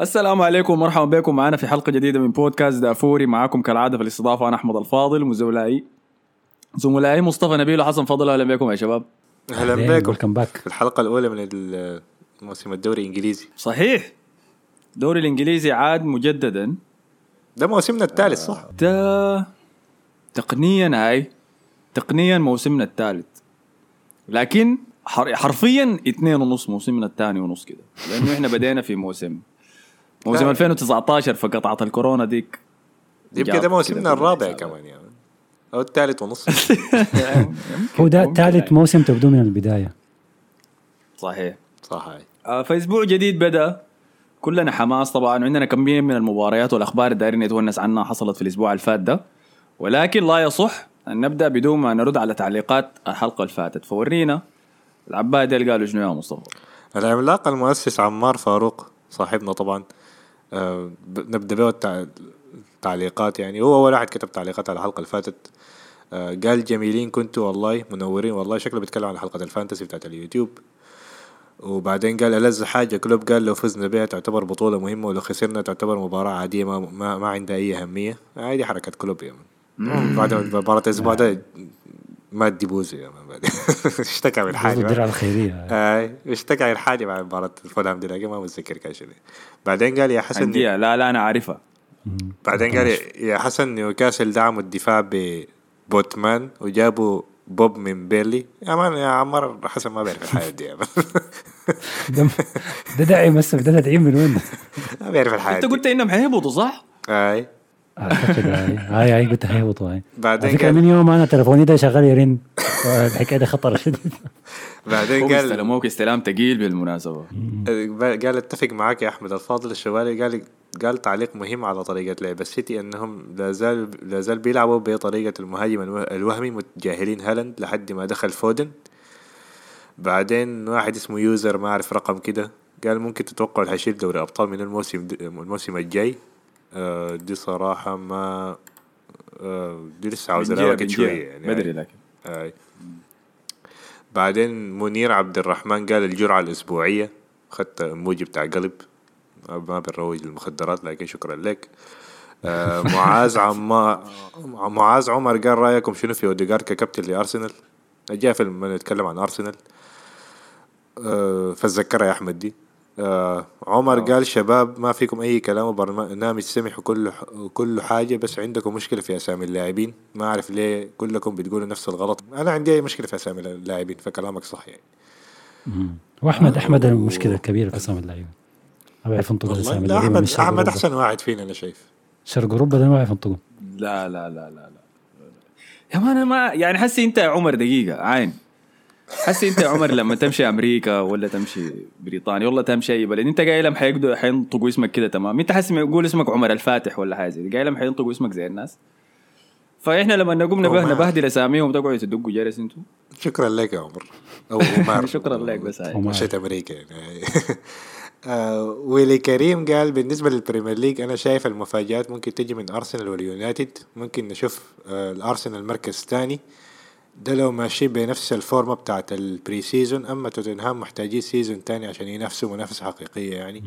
السلام عليكم ومرحبا بكم. معنا في حلقة جديدة من بودكاست دافوري. معاكم كالعادة في الاستضافة أنا أحمد الفاضل وزملائي زملائي مصطفى نبيل وحسن فضل. أهلا بكم يا شباب. أهلا بكم. ويلكم باك في الحلقة الأولى من الموسم الدوري الإنجليزي. صحيح. الدوري الإنجليزي عاد مجددا. ده موسمنا الثالث صح؟ ده تقنيا هاي. تقنيا موسمنا الثالث. لكن حر- حرفيا اثنين ونص موسمنا الثاني ونص كده. لأنه إحنا بدينا في موسم موسم لا. 2019 في قطعه الكورونا ديك يمكن ده موسمنا الرابع كمان يعني. أو الثالث ونص. هو ده ثالث يعني. موسم تبدو من البداية. صحيح. صح هاي آه، فاسبوع جديد بدأ. كلنا حماس طبعا. وعندنا كمية من المباريات والأخبار اللي دايرين نتونس عنها حصلت في الأسبوع اللي فات ده. ولكن لا يصح أن نبدأ بدون ما نرد على تعليقات الحلقة اللي فاتت فورينا العباد اللي قالوا شنو يا مصطفى؟ العملاق المؤسس عمار فاروق صاحبنا طبعا آه نبدأ به التع- التعليقات يعني. هو أول واحد كتب تعليقات على الحلقة اللي فاتت. آه قال جميلين كنتوا والله منورين والله. شكله بيتكلم عن حلقه ال fantasy بتاعت اليوتيوب. وبعدين قال ألذ حاجة كلوب قال لو فزنا بها تعتبر بطولة مهمة ولو خسرنا تعتبر مباراة عادية ما ما, ما عندها أي أهمية. هذه حركة كلوب man بعد مباراة الأسبوع ده مات ديبوزي يا man بعدين اشتكى من حاجة الدرع الخيريه اي اشتكى من حاجة بعد مباراة فولهام دي لكن ما متذكر كان شنو. بعدين قال يا حسن عندي لا لا أنا عارفها بعدين قال يا حسن نيوكاسل دعموا الدفاع ببوتمان وجابوا بوب من بيرنلي. يا man يا عمر حسن ما بيعرف الحياة دي يا man. ده ده داعي بس ده تدعيم من وين؟ ما بيعرف الحياة أنت قلت إنهم حيهبطوا صح؟ أي. أعتقد هاي هاي هاي قلت هيهبطوا هاي بعدين قال- من يوم أنا تليفوني ده شغال يرن الحكاية دي خطر شديد. بعدين قال استلموك استلام ثقيل بالمناسبة. قال اتفق معاك يا أحمد. الفاضل الشوالي قال قال تعليق مهم على طريقة لعب. السيتي إنهم لا زال لا زال بيلعبوا بطريقة المهاجم الوه- الوهمي متجاهلين هالاند لحد ما دخل فودن. بعدين واحد اسمه user ما أعرف رقم كده قال ممكن تتوقع حيشيل دوري أبطال من الموسم الموسم الجاي. آه، دي صراحة ما آه، دي لسه عاوز بنجيها- وقت. شوية يعني. بدري لكن. آي. بعدين منير عبد الرحمن قال الجرعة الأسبوعية. خدت موجي بتاع قلب. ما بنروج للمخدرات لكن شكرا لك. آه معاذ عما معاذ عمر قال رأيكم شنو في اوديجارد ككابتن لأرسنال؟ جاء فيلم نتكلم عن أرسنال. آه فاتذكرها يا أحمد دي. آه عمر قال شباب ما فيكم أي كلام وبرنامج سمح وكل وكل حاجة بس عندكم مشكلة في أسامي اللاعبين. ما أعرف ليه كلكم بتقولوا نفس الغلط. أنا عندي أي مشكلة في أسامي اللاعبين فكلامك صح يعني. وأحمد أحمد المشكلة الكبيرة في أسامي اللعيبه ما بيعرف ينطق شرق أحمد أوروبا. أحسن واحد فينا أنا شايف. شرق أوروبا ده ما بيعرف ينطقوا لا لا لا لا لا. يا مان أنا ما يعني حسي أنت يا عمر دقيقة عين. حسي انت يا عمر لما تمشي أمريكا ولا تمشي بريطانيا ولا تمشي أي بلد. انت قايلهم حيقدروا حينطقوا اسمك كده تمام؟ انت حسي ما يقول اسمك عمر الفاتح ولا حاجة زي دي؟ قايلهم حينطقوا اسمك زي الناس. فإحنا لما نقوم نبه نبهدل أساميهم تقعدوا تدقوا جرس أنتوا. شكرا لك يا عمر. أو عمر. شكرا لك بس. مشيت أمريكا يعني. آه ويلي كريم قال بالنسبة لل Premier League أنا شايف المفاجآت ممكن تجي من أرسنال واليونايتد. ممكن نشوف آه الأرسنال مركز ثاني. ده لو ماشي بنفس ال form ة بتاعت ال pre-season أما توتنهام محتاجين season تاني عشان ينافسوا منافسة حقيقية يعني.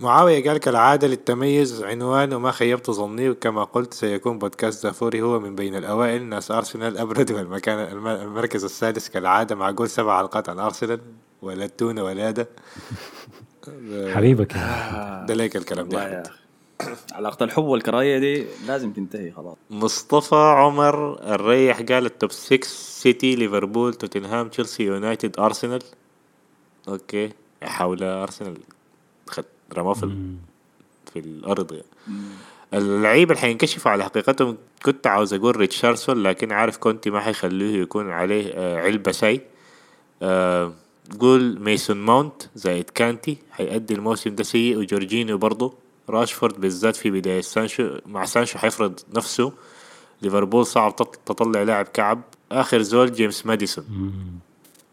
معاوية قال كالعادة للتميز عنوان وما خيبت ظني وكما قلت سيكون بودكاست دافوري هو من بين الأوائل ناس أرسنال أبردوا المكان الم- المركز السادس كالعادة معقول سبع حلقات عن أرسنال ولا التونة ولا ده. حبيبك يا ده ليك الكلام ده. علاقة الحب والكراهية دي لازم تنتهي خلاص. مصطفى عمر الريح قال التوب 6 سيتي ليفربول توتنهام تشيلسي يونايتد أرسنال. أوكي. حول أرسنال. خد رماه في في الأرض. يعني اللعيبة اللي حينكشفوا على حقيقتهم كنت عاوز أقول ريتشاردسون لكن عارف كونتي ما حيخليه يكون عليه آه، علبة ساي آه، قول ميسون ماونت زائد كانتي حيأدي الموسم ده سيء وجورجينيو برضه راشفورد بالذات في بداية. سانشو مع سانشو حيفرض نفسه. ليفربول صعب تط- تطلع لاعب كعب. آخر زول جيمس ماديسون.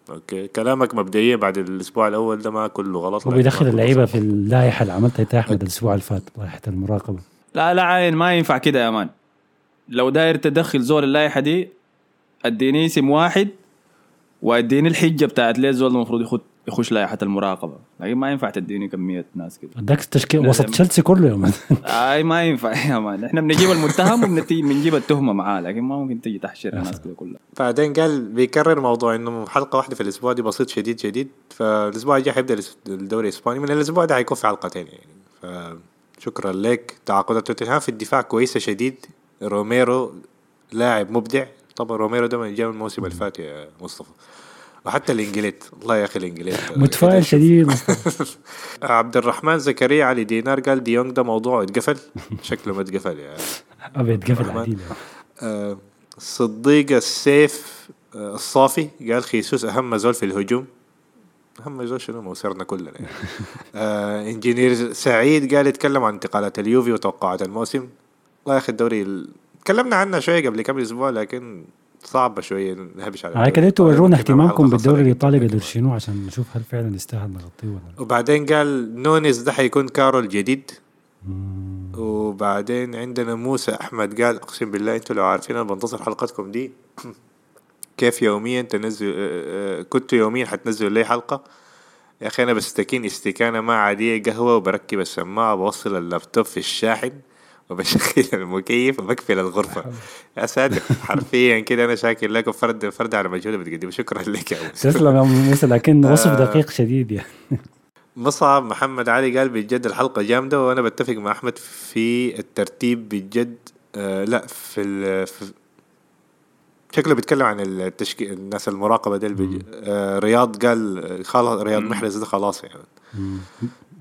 okay. كلامك مبدئيا بعد الأسبوع الأول ده ما كله غلط هو بيدخل اللعيبة. في اللائحة اللي عملتها انت يا احمد الأسبوع اللي فات لائحة المراقبة. لا لاعين ما ينفع كده يا man. لو داير تدخل زول اللائحة دي أديني اسم واحد وأديني الحجة بتاعت ليه الزول المفروض يخد. يخش لائحة المراقبة. لكن ما ينفع تديني كمية ناس كده. اداك التشكيل وسط. تشيلسي كله يا man اي ما ينفع يا man إحنا بنجيب المتهم وبنجيب التهمة معاه لكن ما ممكن تيجي تحشر الناس كده كلها. بعدين قال بيكرر موضوع إنه حلقة واحدة في الأسبوع دي بسيط شديد شديد فالأسبوع الجاي حيبدأ الدوري الإسباني. من الأسبوع ده حيكون في حلقتين يعني. فشكرا لك. تعاقدات توتنهام في الدفاع كويسة شديد. روميرو لاعب مبدع. طبعا روميرو ده من جاء من الموسم اللي فات يا مصطفى. وحتى الانجليت الله يا أخي الانجليت متفائل شديد. عبد الرحمن زكريا علي دينار قال ديونج ده موضوعه اتقفل شكله ما اتقفل يعني. ابيض قفل الرحمن. عديل آه، صديق السيف آه، الصافي قال خيسوس أهم زول في الهجوم. أهم زول شنو؟ موسرنا كلنا يعني. آه إنجينير سعيد قال يتكلم عن انتقالات اليوفي وتوقعات الموسم. والله يا أخي الدوري ال... تكلمنا عنها شوية قبل كم أسبوع لكن صعبه شوية نهبش على الدوري. كده أنتوا ورونا ممكن نعمل اهتمامكم بالدوري الإيطالي قدر شنو عشان نشوف هل فعلا يستاهل نغطيه ولا لا. وبعدين قال نونيز ده حيكون كارو الجديد وبعدين عندنا موسى أحمد قال أقسم بالله أنتوا لو عارفين أنا بنتظر حلقتكم دي. كيف يوميا تنزل آه، آه، كنتوا يوميا حتنزلوا لي حلقة. يا أخي أنا بستكين استكانة ما عادية قهوة وبركب السماعة بوصل اللابتوب في الشاحن. وبشغل المكيف وبقفل الغرفه يا ساتر حرفيا كده أنا شاكر لكم فرد فرد على مجهود بتقدمه. شكرا لك يا تسلم يا موسى لكن وصف آه. دقيق شديد يعني. مصعب محمد علي قال بجد الحلقة جامدة وأنا بتفق مع أحمد في الترتيب بجد. آه لا في, ال في شكله بيتكلم عن التشكيل الناس المراقبة دي. آه رياض قال خلاص رياض محرز ده خلاص يعني.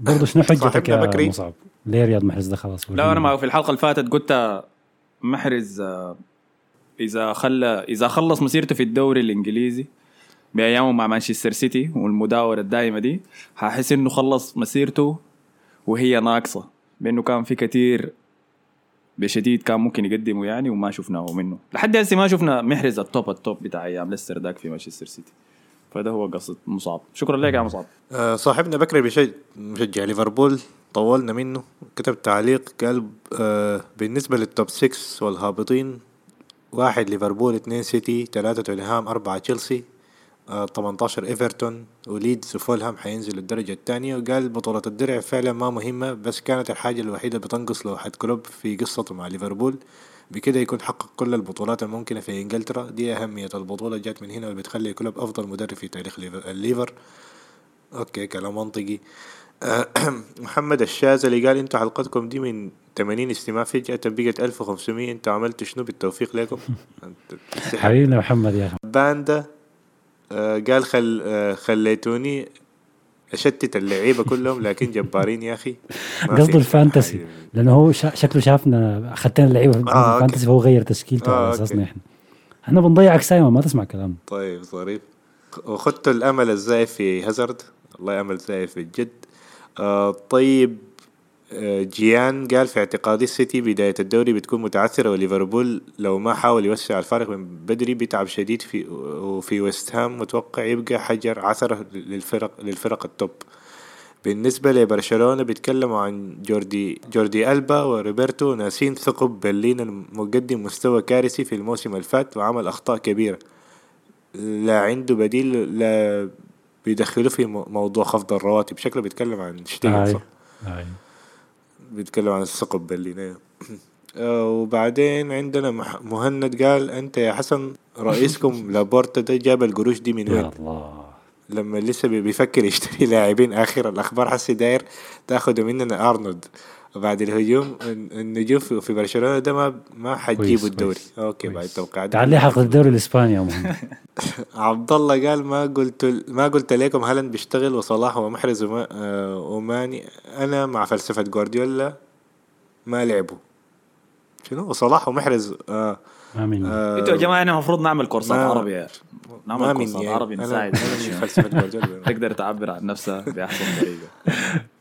برضه شنو حجتك يا. مصعب؟ ليه رياض محرز ده خلاص؟ لا أنا ما في الحلقة اللي فاتت قلت محرز آه، إذا خلى إذا خلص مسيرته في الدوري الإنجليزي بأيامه مع مانشستر سيتي والمداورة الدائمه دي حاحس إنه خلص مسيرته وهي ناقصة بإنه كان في كثير بشديد كان ممكن يقدمه يعني وما شفناه منه. لحد هسه ما شفنا محرز ال top ال top بتاع أيام ليستر داك في مانشستر سيتي. فده هو قصة مصعب شكرا لك يا مصعب آه صاحبنا بكري بيشجع مشجع ليفربول. طولنا منه. كتب تعليق قال آه بالنسبة لل top 6 والهابطين واحد ليفربول اثنين سيتي ثلاثة توتنهام أربعة تشيلسي آه 18 إيفرتون وليدز وفولهام حينزلوا الدرجة الثانية. وقال بطولة الدرع فعلا ما مهمة بس كانت الحاجة الوحيدة بتنقص لو حد كلوب في قصته مع ليفربول. بكده يكون حقق كل البطولات الممكنة في إنجلترا. دي أهمية البطولة جات من هنا واللي بتخلي كلوب أفضل مدرب في تاريخ ليفر- الليفر okay كلام منطقي. محمد الشاذلي قال إنتوا حلقتكم دي من 80 استماع فجأة بقت 1500 إنتوا عملتوا شنو بالتوفيق لكم. حبيبنا محمد يا أخي. باندا آه، قال خل آه، خليتوني أشتت اللعيبة كلهم لكن جبارين يا أخي. قصده ال fantasy. لأنه هو شكله شافنا أخذتنا اللعيبة. في آه،. ال fantasy فهو غير تشكيلته آه، على أساسنا. إحنا. إحنا بنضيع اجسام ما تسمع كلام. طيب ظريف. وخدتوا الأمل الزايف في هازارد. الله امل زايف بجد طيب آه جيان قال في اعتقادي السيتي بداية الدوري بتكون متعثرة وليفربول لو ما حاول يوسع الفارق من بدري بيتعب شديد في وفي ويست هام متوقع يبقى حجر عثرة للفرق للفرق ال top. بالنسبة لبرشلونة بيتكلموا عن جوردي جوردي ألبا وروبرتو ناسين ثقب برلين المقدم مستوى كارثي في الموسم الفات وعمل أخطاء كبيرة. لا عنده بديل لا بيدخلوه في مو- موضوع خفض الرواتب. شكله بيتكلم عن شتيجن صح. بيتكلم عن الثقب برلين أيوة. آه، وبعدين عندنا مهند قال أنت يا حسن رئيسكم لابورتا ده جاب القروش دي من وين؟ يا الله. لما لسه بي- بيفكر يشتري لاعبين آخر الأخبار حسي داير تاخده مننا أرنولد. وبعد الهجوم الن- النجوم في برشلونة ده ما ما حتجيبوا الدوري. okay بعد. التوقعات. تعال لحق الدوري الإسباني يا عبد الله قال ما قلت ما قلت لكم هالاند بيشتغل وصلاح ومحرز وما آه وماني أنا مع فلسفة جوارديولا ما لعبوا. شنو؟ وصلاح ومحرز آه ما من آه أنتوا يا جماعة إحنا المفروض نعمل كورسات عربي يا نعمل كورسات. عربي نساعد. تقدر تعبر عن نفسها بأحسن طريقة.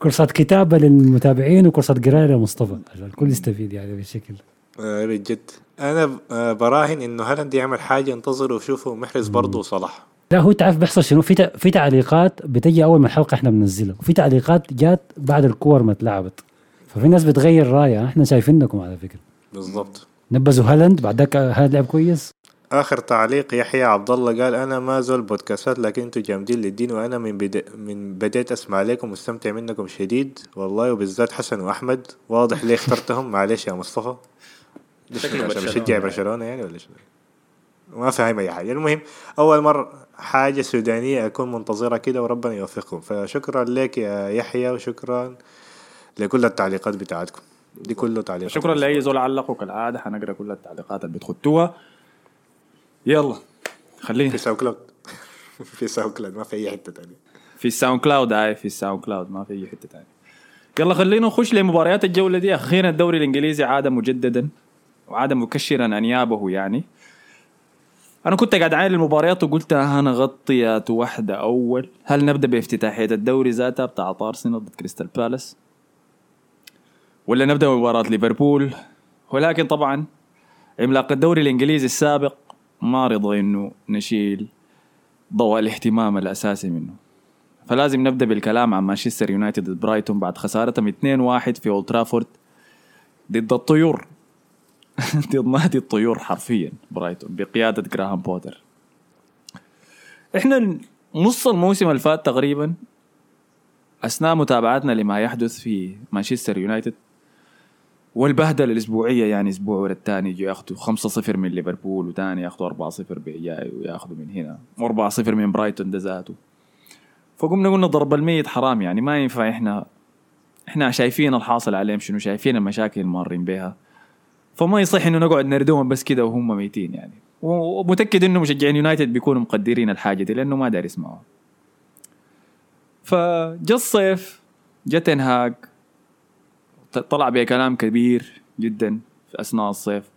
كورسات كتابة للمتابعين وكورسات قراية لمصطفى. عشان الكل يستفيد يعني بشكل. آه بجد أنا آه براهن إنه هالاند يعمل حاجة انتظروا وشوفوا محرز برضه وصلاح؟ لا هو تعرف بيحصل شنو؟ في في تعليقات بتجي أول ما الحلقة إحنا بننزلها وفي تعليقات جات بعد الكور ما اتلعبت. ففي ناس بتغير رأيها إحنا شايفينكم على فكرة. بالضبط. نبذوا هالاند بعد ذاك هالاند لعب كويس. آخر تعليق يحيى عبد الله قال أنا ما زول بودكاستات لكن أنتوا جامدين للدين وأنا من بدا من بديت أسمع لكم مستمتع منكم شديد. والله وبالذات حسن وأحمد. واضح ليه اخترتهم. معلش يا مصطفى. شكله بشجع برشلونة يعني ولا شنو؟ ما فاهم أي حاجة. المهم أول مرة حاجة سودانية أكون منتظرها كده وربنا يوفقكم. فشكرا لك يا يحيى وشكرا لكل التعليقات بتاعتكم. دي كله تعليقات شكرا لأي زول علقوا كالعادة. حنقرأ كل التعليقات اللي بتخطوها. يلا خلينا. في SoundCloud في SoundCloud ما في أي حتة تانية. في ال SoundCloud هاي في ال SoundCloud ما في أي حتة ثانية يلا خلينا نخش لمباريات الجولة دي. أخيرا الدوري الإنجليزي عاد مجددا وعاد مكشرا انيابه يعني. أنا كنت قاعد عاين المباريات وقلت هنغطيات واحدة أول. هل نبدأ بافتتاحية الدوري ذاتها بتاع ارسنال ضد كريستال بالاس؟ ولا نبدأ بمباراة ليفربول؟ ولكن طبعا عملاق الدوري الإنجليزي السابق ما رضى إنه نشيل ضوء الاهتمام الأساسي منه. فلازم نبدأ بالكلام عن مانشستر يونايتد ضد برايتون بعد خسارتهم 2-1 في أولد ترافورد ضد الطيور. ضد نادي الطيور حرفيا برايتون بقيادة جراهام بوتر. إحنا نص الموسم اللي فات تقريبا أثناء متابعتنا لما يحدث في مانشستر يونايتد والبهدلة الأسبوعية يعني أسبوع ورا الثاني يجوا ياخذوا 5-0 من ليفربول وثاني ياخذوا 4-0 براي وياخذوا من هنا و4-0 من برايتون ده ذاته فقمنا قلنا ضرب الميت حرام يعني ما ينفع إحنا إحنا شايفين الحاصل عليهم شنو شايفين المشاكل المارين بها. فما يصح إنه نقعد نردوهم بس كده وهم ميتين يعني. ومتأكد إنه مشجعين يونايتد بيكونوا مقدرين الحاجة دي لأنه ما دايرين يسمعوها. فجا الصيف جا تنهاج طلع بكلام كبير جدا في أثناء الصيف.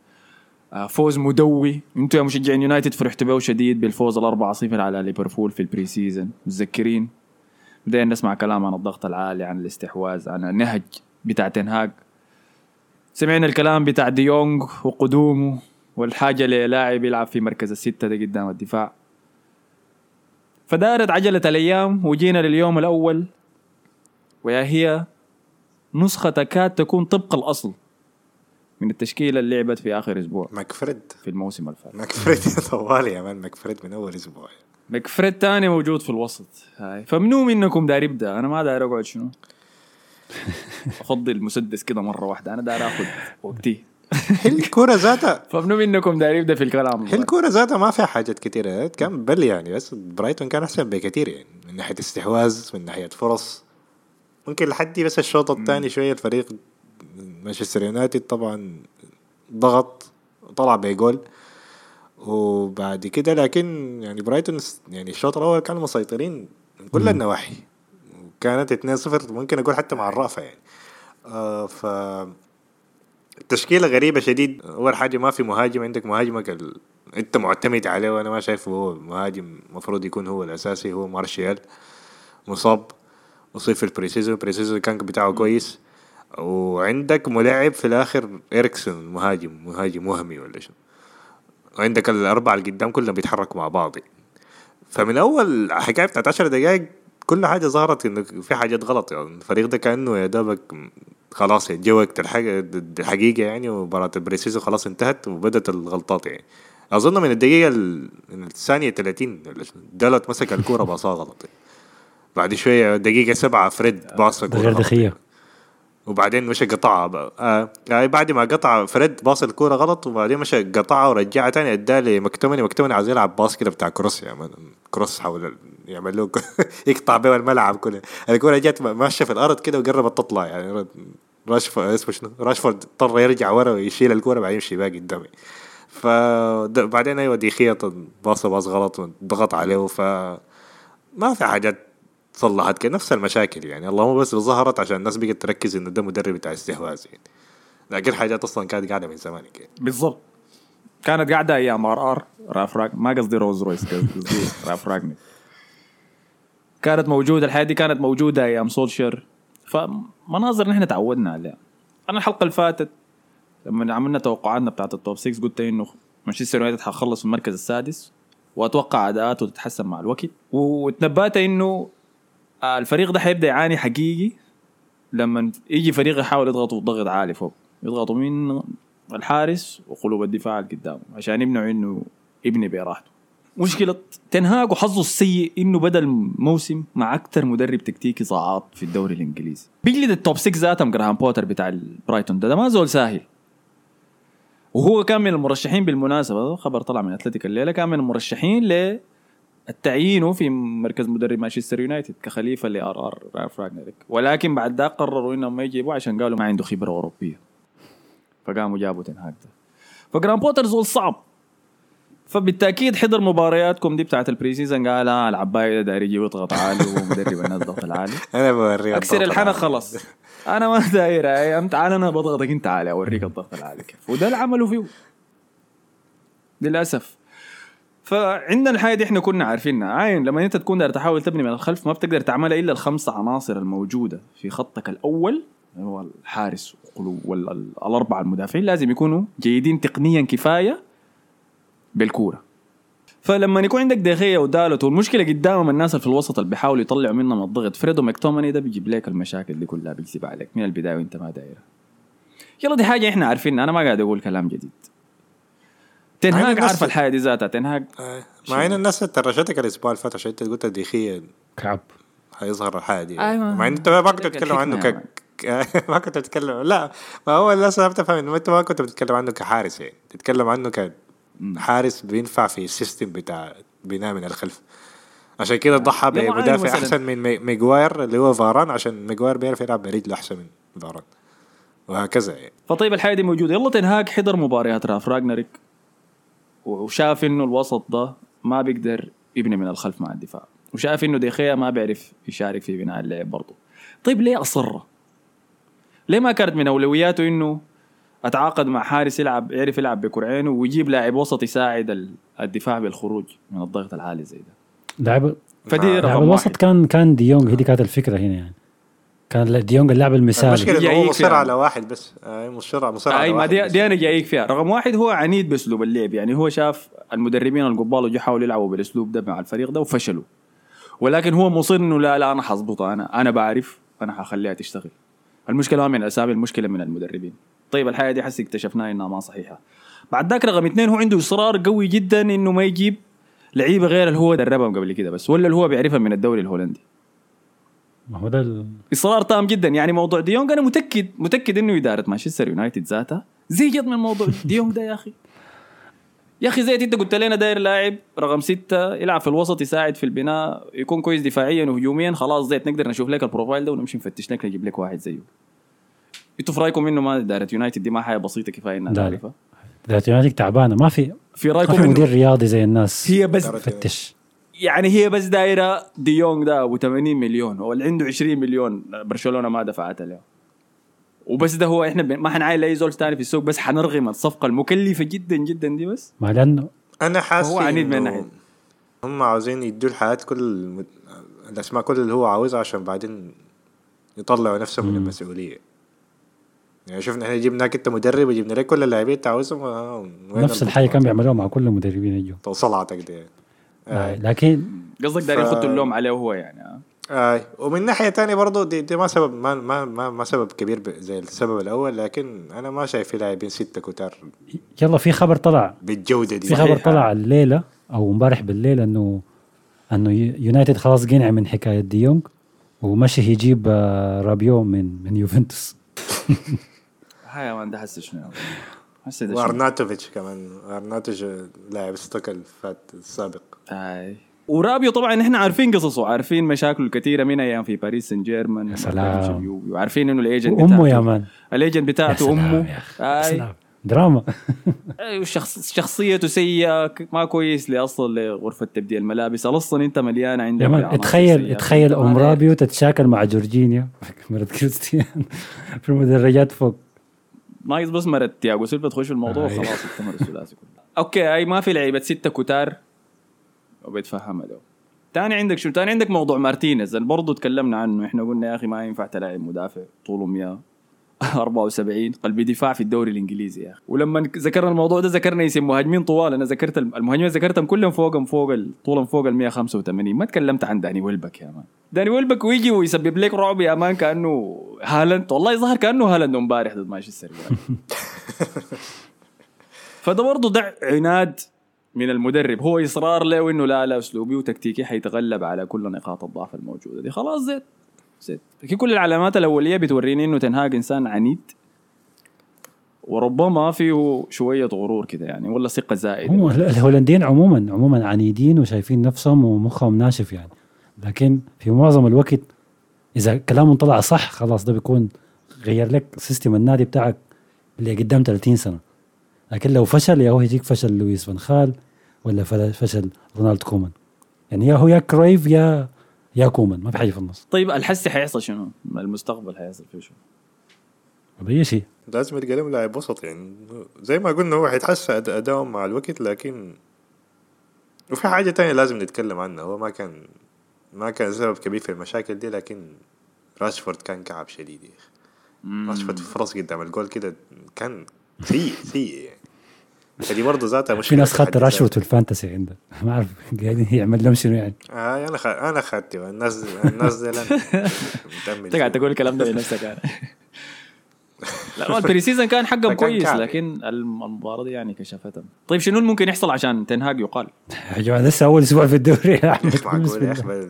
آه، فوز مدوي. أنتم يا مشجعين يونايتد فرحتوا به شديد بالفوز الأربعة صفر على ليفربول في ال pre-season متذكرين؟ بدينا نسمع كلام عن الضغط العالي عن الاستحواذ عن النهج بتاع تنهاج سمعنا الكلام بتاع ديونج وقدومه والحاجة للاعب يلعب في مركز الستة ده قدام الدفاع. فدارت عجلة الأيام وجينا لليوم الأول وهي نسخة تكاد تكون طبق الأصل من التشكيلة اللي لعبت في آخر أسبوع. ماكفريد. في الموسم الفات. ماكفريد طوالي يا مان ماكفريد من أول أسبوع. مكفريد تاني موجود في الوسط. هاي. فمنو منكم داير يبدأ؟ أنا ما داير أقعد شنو؟ افضي المسدس كده مرة واحدة. أنا داير آخذ وقتي. هي الكورة ذاتها فمنو منكم داير يبدأ في الكلام؟ هي الكورة ذاتها ما فيها حاجات كثيرة كان بل يعني بس برايتون كان أحسن بكثير يعني من ناحية استحواذ من ناحية فرص. ممكن لحد بس الشوط الثاني شوية الفريق مانشستر يونايتد طبعا ضغط طلع بجول وبعد كده لكن يعني برايتون يعني الشوط الأول كانوا مسيطرين من كل النواحي وكانت 2-0 ممكن أقول حتى مع الرأفة يعني. آه ف التشكيلة غريبة شديد. أول حاجة ما في مهاجم عندك مهاجمك ال... أنت معتمد عليه وأنا ما شايفه هو مهاجم المفروض يكون هو الأساسي هو مارشيال مصاب. مصيب في ال pre-season ال pre-season كان بتاعه كويس. وعندك ملاعب في الآخر إريكسون مهاجم مهاجم وهمي ولا شو وعندك الأربعة اللي قدام كلهم بيتحركوا مع بعض. فمن أول حكاية بتاعت 10 دقايق كل حاجة ظهرت إنه في حاجات غلط. يعني الفريق ده كأنه يا دوبك خلاص يعني جا وقت الحقيقة يعني ومباراة البريسيزون خلاص انتهت وبدت الغلطات يعني. أظن من الدقيقة ال- من الثانية 30 ولا شنو، دالوت مسك الكورة باصاه غلط. يعني. بعد شوية دقيقة سبعة فريد باص غير دخية وبعدين مشى قطعها بقى. آه. يعني بعد ما قطع فريد باص الكورة غلط وبعدين مشى قطعها ورجعها تاني اداها لمكتومني مكتومني عاوز يلعب باص كده بتاع كروس يعني كروس حول يعمل له يقطع بيه الملعب كله الكورة جت ماشية في الأرض كده وقربت تطلع يعني راشفورد اسمه شنو راشفورد اضطر يرجع ورا ويشيل الكورة بعدين يمشي باقي قدامي فبعدين أيوه دي خيط pass pass غلط ضغط عليه ف ما في حاجات صلحت كده نفس المشاكل يعني. اللهم بس ظهرت عشان الناس بقت تركز إنه ده مدرب بتاع استحواذ يعني. لكن حاجات أصلا كانت قاعدة من زمان يعني بالضبط. كانت قاعدة أيام آر آر. راف راك ما قصدي روز رويس قصدي راف راجنك كانت موجودة الحاجات دي كانت موجودة أيام سولشر فمناظر نحن تعودنا عليها. أنا الحلقة اللي فاتت لما عملنا توقعاتنا بتاعت ال top 6 قلت إنه مانشستر يونايتد حيخلص في المركز السادس وأتوقع أداءاته تتحسن مع الوقت. وتنبأت إنه الفريق ده حيبدأ يعاني حقيقي لما يجي فريق يحاول يضغطه ضغط عالي فوق. يضغطوا من الحارس وقلوب الدفاع اللي قدامه عشان يمنعوا إنه يبني براحته. مشكلة تنهاج وحظه السيء إنه بدا الموسم مع أكثر مدرب تكتيكي صعب في الدوري الإنجليزي. بيجلد ال top 6 ذاتهم جراهام بوتر بتاع البرايتون ده, ده ما زول ساهل. وهو كان من المرشحين بالمناسبة خبر طلع من أتلتيك الليلة كان من المرشحين للتعيين في مركز مدرب مانشستر يونايتد كخليفة لار ار راجنريك ولكن بعد ذاك قرروا إنهم ما يجيبوه عشان قالوا ما عنده خبرة أوروبية. فقاموا جابوا تنهاج ده. فجرام بوتر زول صعب فبالتأكيد حضر مبارياتكم دي بتاعت ال pre-season قال آه العباية ده داير يجي يضغط عالي ومدرب الناس ضغط العالي. أنا بوريه أكسر الحنك. خلص أنا ما داير عم تعال أنا بضغطك أنت عالي أوريك الضغط العالي كيف. وده اللي عملوا فيه. للأسف. فعندنا الحاجة دي إحنا كنا عارفينها. عاين لما أنت تكون داير تحاول تبني من الخلف ما بتقدر تعملها إلا الخمسه عناصر الموجودة في خطك الأول هو الحارس والاربعه المدافعين لازم يكونوا جيدين تقنيا كفاية بالكورة. فلما يكون عندك دخية ودالت والمشكلة قدامهم الناس في الوسط اللي بيحاولوا يطلعوا منهم الضغط فريدو ماكتوماني ده بيجيب لك المشاكل دي كلها بيكذب عليك من البداية وأنت ما دايرها. يلا دي حاجة إحنا عارفينها. أنا ما قاعد أقول كلام جديد. تنهاج عارف الحاجة دي ذاتها تنهاج آه، مع إن الناس ترشتك الأسبوع اللي فات عشان أنت قلت الدخيه كعب. هيظهر الحاجة دي. أيوة. مع إن أنت ما كنت تتكلم عنه ك ما كنت تتكلم لا ما هو الناس ما بتفهم إنه أنت ما كنت بتتكلم عنه كحارس يعني. تتكلم عنه كحارس بينفع في السيستم بتاع بناء من الخلف. عشان كده ضحى يلا عادي بمدافع. أحسن من مي- ميغواير اللي هو فاران عشان ميغواير بيعرف يلعب برجله أحسن من فاران. وهكذا يعني. فطيب الحاجة دي موجودة. يلا تنهاج حضر مباريات رأف. راجنريك. وشاف إنه الوسط ده ما بيقدر يبني من الخلف مع الدفاع. وشاف إنه ديخيا ما بيعرف يشارك في بناء اللعب برضه. طيب ليه أصر؟ ليه ما كانت من أولوياته إنه أتعاقد مع حارس يلعب يعرف يلعب بكرعينه ويجيب لاعب وسط يساعد ال- الدفاع بالخروج من الضغط العالي زي ده؟ لاعب فدي آه. رقم الوسط واحد. كان كان ديونج هي دي كانت الفكرة هنا يعني. كان ديونج اللاعب المثالي. المشكلة هو مصر. على واحد بس. آه، مصر مصر على واحد دي. دي أنا جايك فيها. رقم واحد هو عنيد بأسلوب اللعب. يعني هو شاف المدربين القبال جو حاولوا يلعبوا بالأسلوب ده مع الفريق ده وفشلوا. ولكن هو مصر إنه لا لا أنا حظبطها أنا أنا بعرف أنا حخليها تشتغل. المشكلة ما من الاسامي المشكلة من المدربين. طيب الحاجة دي حسي اكتشفناها إنها ما صحيحة. بعد ذاك رقم اثنين هو عنده إصرار قوي جدا إنه ما يجيب لعيبه غير اللي هو دربهم قبل كده بس ولا اللي هو بيعرفها من الدوري الهولندي. ما هو ده اصرار تام جدا. يعني موضوع ديونج أنا متاكد متأكد إنه إدارة مانشستر يونايتد ذاتها زهقت من موضوع ديونج ده يا أخي. يا أخي زي أنت قلت لنا داير لاعب رقم ستة يلعب في الوسط يساعد في البناء يكون كويس دفاعيا وهجوميا. خلاص زي نقدر نشوف لك ال profile ده ونمشي نفتش لك نجيب لك واحد زيه. أنتوا في رأيكم إنه ما إدارة يونايتد دي ما حاجة بسيطة كفاية إنها. تعرفها؟ ذات يونايتد تعبانة. ما في في ما رايكم في مدير رياضي زي الناس. هي بس فتش. يعني هي بس دايرة ديونج ده أبو 80 مليون واللي عنده 20 مليون برشلونة ما دفعت له وبس ده هو إحنا ما حنعاين لأي زول ثاني في السوق بس حنرغم الصفقة المكلفة جدا جدا دي بس. ما لأنه أنا حاسس هو عنيد من الناحية. هم عاوزين يدوا الحياة كل المد... الأسماء كل اللي هو عاوزها عشان بعدين يطلعوا نفسهم من المسؤولية. يعني شفنا إحنا جبناك أنت مدرب وجبنا لك كل اللاعبين أنت عاوزهم؟ آه، نفس الحاجة كان بيعملوها مع كل المدربين يجوا. صلعتك دي آه. لكن قصدك داير ف- يحطوا اللوم عليه هو يعني آه. آه. ومن ناحية تانية برضو دي, دي ما سبب ما ما ما, ما سبب كبير زي السبب الأول لكن أنا ما شايف في لاعبين ستة كتار يلا في خبر طلع بالجودة دي في خبر. طلع الليلة أو امبارح بالليل انه أنه يو- يونايتد خلاص قنع من حكاية ديونج ومشي يجيب آه، رابيو من من يوفنتوس هاي مان ده حس شنو وأرناتوفيتش كمان. أرناتوفيتش لاعب ستوك سيتي السابق. هاي ورابيو طبعا إحنا عارفين قصصه عارفين مشاكله الكثيرة من أيام في باريس سان جيرمان يا سلام. وعارفين إنه ال agent وأمه يا مان. ال agent يا بتاعته سلام أمه. يا سلام. دراما. أيوة، شخص شخصيته سيئة ك- ما كويس لأصل لغرفة تبديل الملابس. أصلا أنت مليانة عندك يا مان بعناصر اتخيل سيئة. اتخيل أنت ما أم. رابيو تتشاكل مع جورجينيا مرة كريستيان في المدرجات فوق. ناقص بس مرة تياجو سيلفا تخش في الموضوع. خلاص اكتمل الثلاثي كله. أوكي هاي ما في لعيبة. ستة كتار. وبيتفهمها له تاني عندك شو؟ تاني عندك موضوع مارتينيز. اللي برضه تكلمنا عنه. إحنا قلنا يا أخي ما ينفع تلاعب مدافع طوله 100 74 قلبي دفاع في الدوري الإنجليزي يا أخي. ولما ذكرنا الموضوع ده ذكرنا اسم مهاجمين طوال. أنا ذكرت الم- المهاجمين ذكرتهم كلهم فوقهم فوق ال- طولهم فوق ال 185 ما تكلمت عن داني ويلبك يا مان. داني ويلبك ويجي ويسبب لك رعب يا مان كأنه هالاند. والله ظهر كأنه هالاند امبارح ضد مانشستر فده برضه ده عناد من المدرب. هو إصرار له إنه لا لا أسلوبي وتكتيكي حيتغلب على كل نقاط الضعف الموجودة دي. خلاص زيت زيت لكن كل العلامات الأولية بتوريني إنه تنهاج إنسان عنيد. وربما فيه شوية غرور كده يعني ولا ثقة زائدة. هم الهولنديين عموما عموما عنيدين وشايفين نفسهم ومخهم ناشف يعني. لكن في معظم الوقت إذا كلامهم طلع صح خلاص ده بيكون غير لك system النادي بتاعك اللي قدام 30 سنة. لكن لو فشل يا هو يجيك فشل لويس فان خال ولا فشل رونالد كومان. يعني يا هو يا كرويف يا يا كومان ما في حاجة في النص. طيب الحسي حيحصل شنو؟ المستقبل حيحصل فيه شنو؟ أي شيء. لازم يتقدم لاعب وسط يعني. زي ما قلنا هو حيتحسن ادائهم مع الوقت لكن وفي حاجة تانية لازم نتكلم عنها. هو ما كان ما كان سبب كبير في المشاكل دي لكن راشفورد كان كعب شديد يا أخي. راشفورد فرص قدام الجول كده كان سيء سيء يعني. فدي برضه ذاتها مشكلة في ناس خدت في ال fantasy عنده ما أعرف قاعدين يعمل لهم شنو يعني؟ آه أنا خ... أنا خدته الناس الناس دي انت قاعد. تقول الكلام ده لنفسك يعني. لا هو ال pre-season كان حقهم كان كويس كعب. لكن المباراة دي يعني كشفتهم طيب شنو اللي ممكن يحصل عشان تن هاج يقال؟ يا جماعة لسه أول أسبوع في الدوري. يا احمد مش معقول يا أخي بسم الله.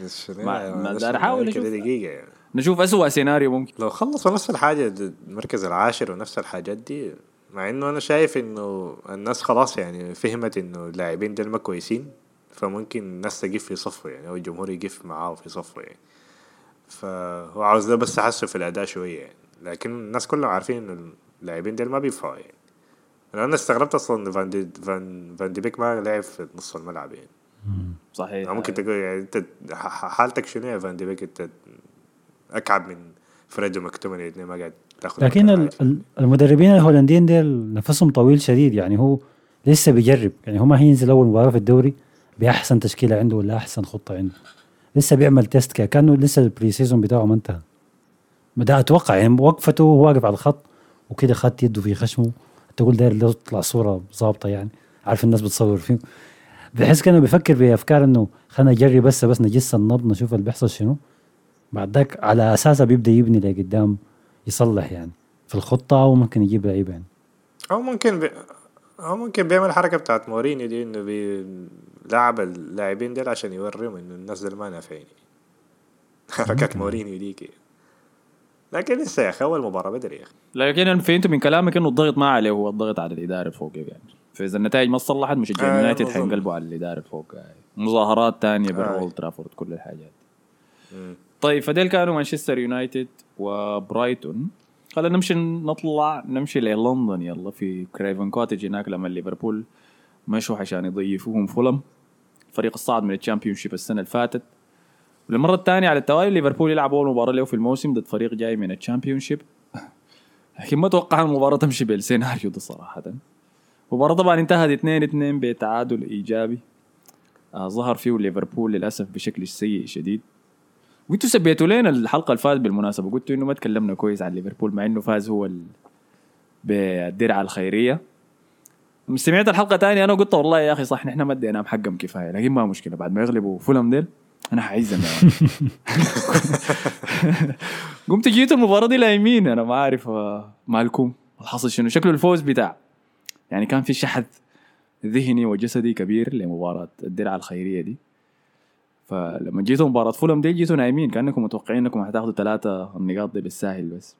بل- شنو؟ ما- يعني؟ يعني. نشوف أسوأ سيناريو ممكن. لو خلصوا نفس الحاجة د- المركز العاشر ونفس الحاجات دي مع إنه أنا شايف إنه الناس خلاص يعني فهمت إنه اللاعبين دول ما كويسين فممكن الناس تقف في صفه يعني أو الجمهور يقف معاه في صفه يعني. فهو عاوز ده بس تحسن في الأداء شوية يعني. لكن الناس كلهم عارفين إنه اللاعبين دول ما بينفعوا يعني. أنا استغربت أصلا فان دي فان فان دي بيك ما لعب في نص الملعب يعني. صحيح. ممكن تقول يعني أنت حالتك شنو يا فان دي بيك؟ أنت أكعب من فريد ومكتوميناي الاثنين ما قاعد لكن المدربين الهولنديين ديل نفسهم طويل شديد يعني هو لسه بيجرب يعني هو ما هينزل أول مباراة في الدوري بأحسن تشكيلة عنده ولا أحسن خطة عنده. لسه بيعمل test كأنه لسه ال pre-season بتاعه ما انتهى. ده أتوقع يعني وقفته وهو واقف على الخط وكده خد يده في خشمه تقول داير تطلع صورة ظابطة يعني عارف الناس بتصور فيه. بحس كأنه بيفكر بأفكار إنه خلينا نجرب بس بس نجس النبض نشوف اللي بيحصل شنو. بعد ذاك على اساسها بيبدأ يبني لقدام. يصلح يعني في الخطة أو ممكن يجيب لعيبه يعني أو ممكن بي... أو ممكن بيعمل الحركه بتاعت مورينيو دي إنه بيلعب اللاعبين دول عشان يوريهم إنه الناس دول ما نافعين حركات مورينيو دي كده لكن لسه يا أخي أول مباراة بدري يا أخي لكن أنا فهمت من كلامك إنه الضغط ما عليه هو الضغط على الإدارة فوق يعني فإذا النتائج ما صلحت مشجعين آه، يونايتد بالضبط. حينقلبوا على الإدارة فوق يعني. مظاهرات تانية آه. بالأولد ترافورد كل الحاجات. طيب فديل كانوا مانشستر يونايتد وبرايتون. خلينا نمشي نطلع نمشي للندن يلا في كريفن كوتج هناك لما ليفربول مشوا عشان يضيفوهم فولهام فريق الصعد من ال Championship السنة اللي فاتت. والمرة الثانية على التوالي ليفربول يلعب اول مباراه له في الموسم ضد فريق جاي من ال Championship. لكن ما أتوقع المباراة تمشي بالسيناريو ده صراحة. المباراة طبعا انتهت 2 2 بتعادل إيجابي. آه ظهر فيه ليفربول للأسف بشكل سيء شديد. وانتوا سبيتوا لنا الحلقة اللي فاتت بالمناسبة. قلتوا إنه ما تكلمنا كويس عن ليفربول مع إنه فاز هو ال... بالدرع الخيرية. سمعت الحلقة تاني أنا قلت والله يا أخي صح نحن ما اديناهم حقهم كفاية لكن ما مشكلة. بعد ما يغلبوا فولم ديل أنا يعني قمت جيت المباراة دي لايمين أنا ما عارف آه، مالكم. الحصل شنو؟ شكله الفوز بتاع. يعني كان في شحذ ذهني وجسدي كبير لمباراة الدرع الخيرية دي. فلما جيتوا مباراة فولم دي جيتوا نايمين كأنكم متوقعين إنكم حتاخذوا ثلاثة النقاط دي بالساهل بس.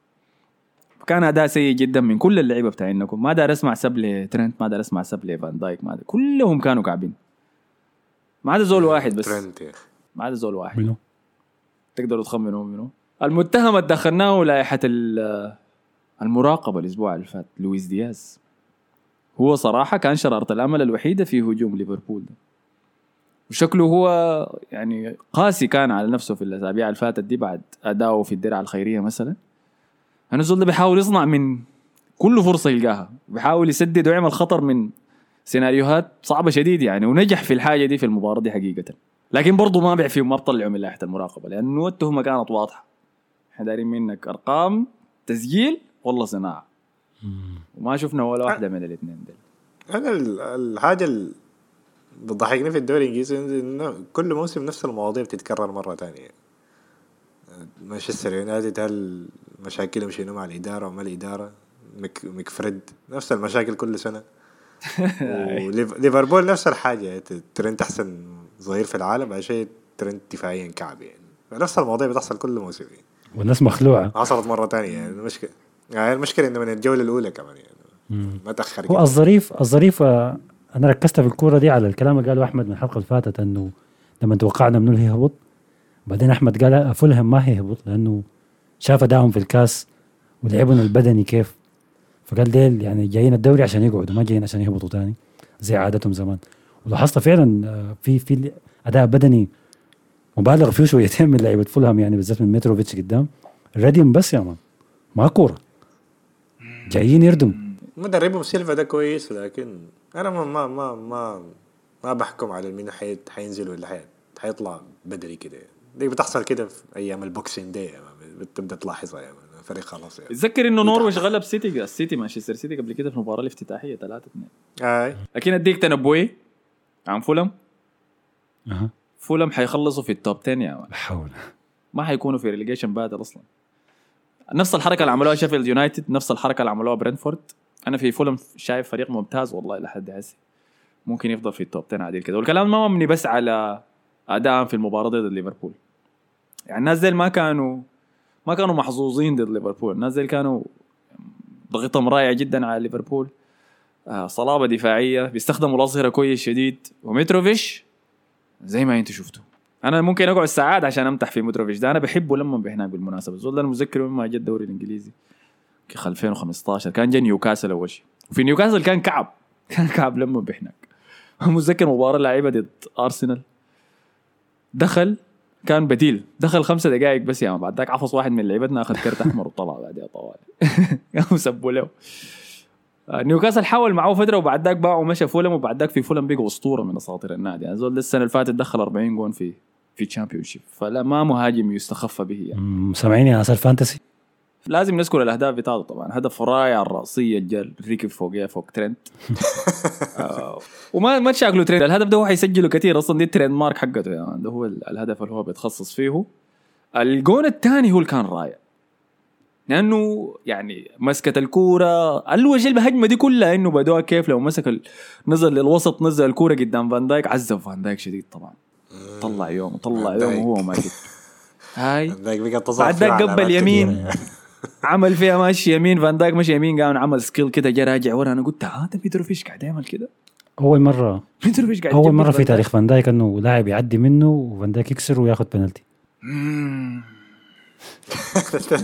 كان أداء سيء جدا من كل اللعيبة بتاعينكم. ما دار أسمع سب لترنت ما دار أسمع سب لفان دايك ما دار. كلهم كانوا كعبين. ما عدا زول واحد بس. يا أخي. ما عدا زول واحد. منو؟ تقدروا تخمنوا منه المتهم اللي دخلناه لائحة ال- المراقبة الأسبوع اللي فات لويس دياز. هو صراحة كان شرارة الأمل الوحيدة في هجوم ليفربول ده. وشكله هو يعني قاسي كان على نفسه في الأسابيع اللي فاتت دي بعد أداؤه في الدرع الخيرية مثلا. أنا الزول ده بيحاول يصنع من كل فرصة يلقاها. بيحاول يسدد ويعمل خطر من سيناريوهات صعبة شديد يعني ونجح في الحاجة دي في المباراة دي حقيقة. لكن برضه ما بيع فيهم ما بطلعوا من لائحة المراقبة لأنه التهمه كانت واضحة. إحنا دايرين منك أرقام تسجيل والله صناعة. وما شفنا ولا واحدة من الاثنين دول. أنا ال- الحاجة بتضحكني في الدوري الإنجليزي إنه كل موسم نفس المواضيع بتتكرر مرة ثانية مانشستر يونايتد هل مشاكلهم شنو مع الإدارة وما الإدارة؟ مك مكفريد نفس المشاكل كل سنة. وليفربول نفس الحاجة ترنت أحسن ظهير في العالم عشان ترنت دفاعيا كعب يعني. نفس المواضيع بتحصل كل موسم يعني. والناس مخلوعة. حصلت مرة ثانية يعني. المشكلة يعني المشكلة إنه من الجولة الأولى كمان يعني. ما تأخر هو الظريف الظريف أنا ركزت في الكورة دي على الكلام اللي قاله أحمد من الحلقة اللي فاتت إنه لما توقعنا منو اللي هيهبط بعدين أحمد قال فولهام ما هيهبط لأنه شاف أدائهم في الكاس ولعبهم البدني كيف. فقال ديل يعني جايين الدوري عشان يقعدوا ما جايين عشان يهبطوا تاني زي عادتهم زمان. ولاحظت فعلا آه، في في أداء بدني مبالغ فيه شويتين من لعيبة فولهام يعني بالذات من متروفيتش قدام. رديم بس يا مان ما كورة. جايين يردم مدربهم سيلفا ده كويس لكن أنا ما ما ما ما, ما بحكم على مين حي حينزل ولا حي حيطلع بدري كده. دي بتحصل كده في أيام ال Boxing Day بتبدأ تلاحظها يعني الفريق خلاص يعني. اتذكر إنه نورويش غلب سيتي السيتي مانشستر سيتي قبل كده في المباراة الافتتاحية 3 2 أي. لكن أديك تنبؤي عن فولهام. أها. فولهام حيخلصوا في ال top 10 يا مان لا حول. ما حيكونوا في relegation battle أصلا. نفس الحركة اللي عملوها شيفيلد يونايتد نفس الحركة اللي عملوها برينفورد أنا في فولهام شايف فريق ممتاز والله لحد هسه ممكن يفضل في ال top 10 عادل كده والكلام ما مبني بس على ادائهم في المباراة ضد ليفربول. يعني الناس ديل ما كانوا ما كانوا محظوظين ضد ليفربول. الناس ديل كانوا ضغطهم رائع جدا على ليفربول. آه صلابة دفاعية بيستخدموا الأظهرة كويس شديد. ومتروفيتش زي ما أنتم شفتوا أنا ممكن أقعد ساعات عشان أمدح في متروفيتش ده. أنا بحبه لما بهناك بالمناسبة. الزول ده أنا متذكر لما جاء الدوري الإنجليزي. 2015 كان جا نيوكاسل أول شيء وفي نيوكاسل كان كعب. كان كعب لما بهناك متذكر مباراة لعبها ضد أرسنال. دخل كان بديل. دخل خمسة دقائق بس يا بعد ذاك عفص واحد من لعيبتنا أخذ كرت أحمر وطلع بعدها طوال. قاموا سبوا له. آه، نيوكاسل حاول معه فترة وبعد ذاك باعوا مشى فولهام وبعد ذاك في فولهام بقى أسطورة من أساطير النادي. يعني زول السنة اللي فاتت دخل 40 جون في في Championship فلا ما مهاجم يستخف به يعني. مم، سامعين يا ناس ال fantasy لازم نذكر الأهداف بتاعته طبعا. هدف رائع الرأسية جا ركب فوقيها فوق ترند. آه وما ما تشاكلوا ترند. الهدف ده هو حيسجله كثير أصلا. دي ال trademark حقته يعني. ده هو ال- الهدف اللي هو بيتخصص فيه. الجون الثاني هو اللي كان رائع. لأنه يعني مسكت الكورة. شيء الهجمه دي كلها إنه بدوها كيف لو مسك ال... نزل للوسط نزل الكورة قدام فان دايك. عذب فان دايك شديد طبعا. طلع يوم طلع يوم. وهو ماجد هاي. بعد ذاك قبل يمين. عمل فيها ماشي يمين فان دايك ماشي يمين قام عمل skill كده جا راجع ورا أنا قلت هذا ميتروفيش قاعد يعمل كده. اول مره ميتروفيش قاعد اول مرة في. تاريخ فان دايك إنه لاعب يعدي منه وفان دايك يكسر وياخذ بنالتي.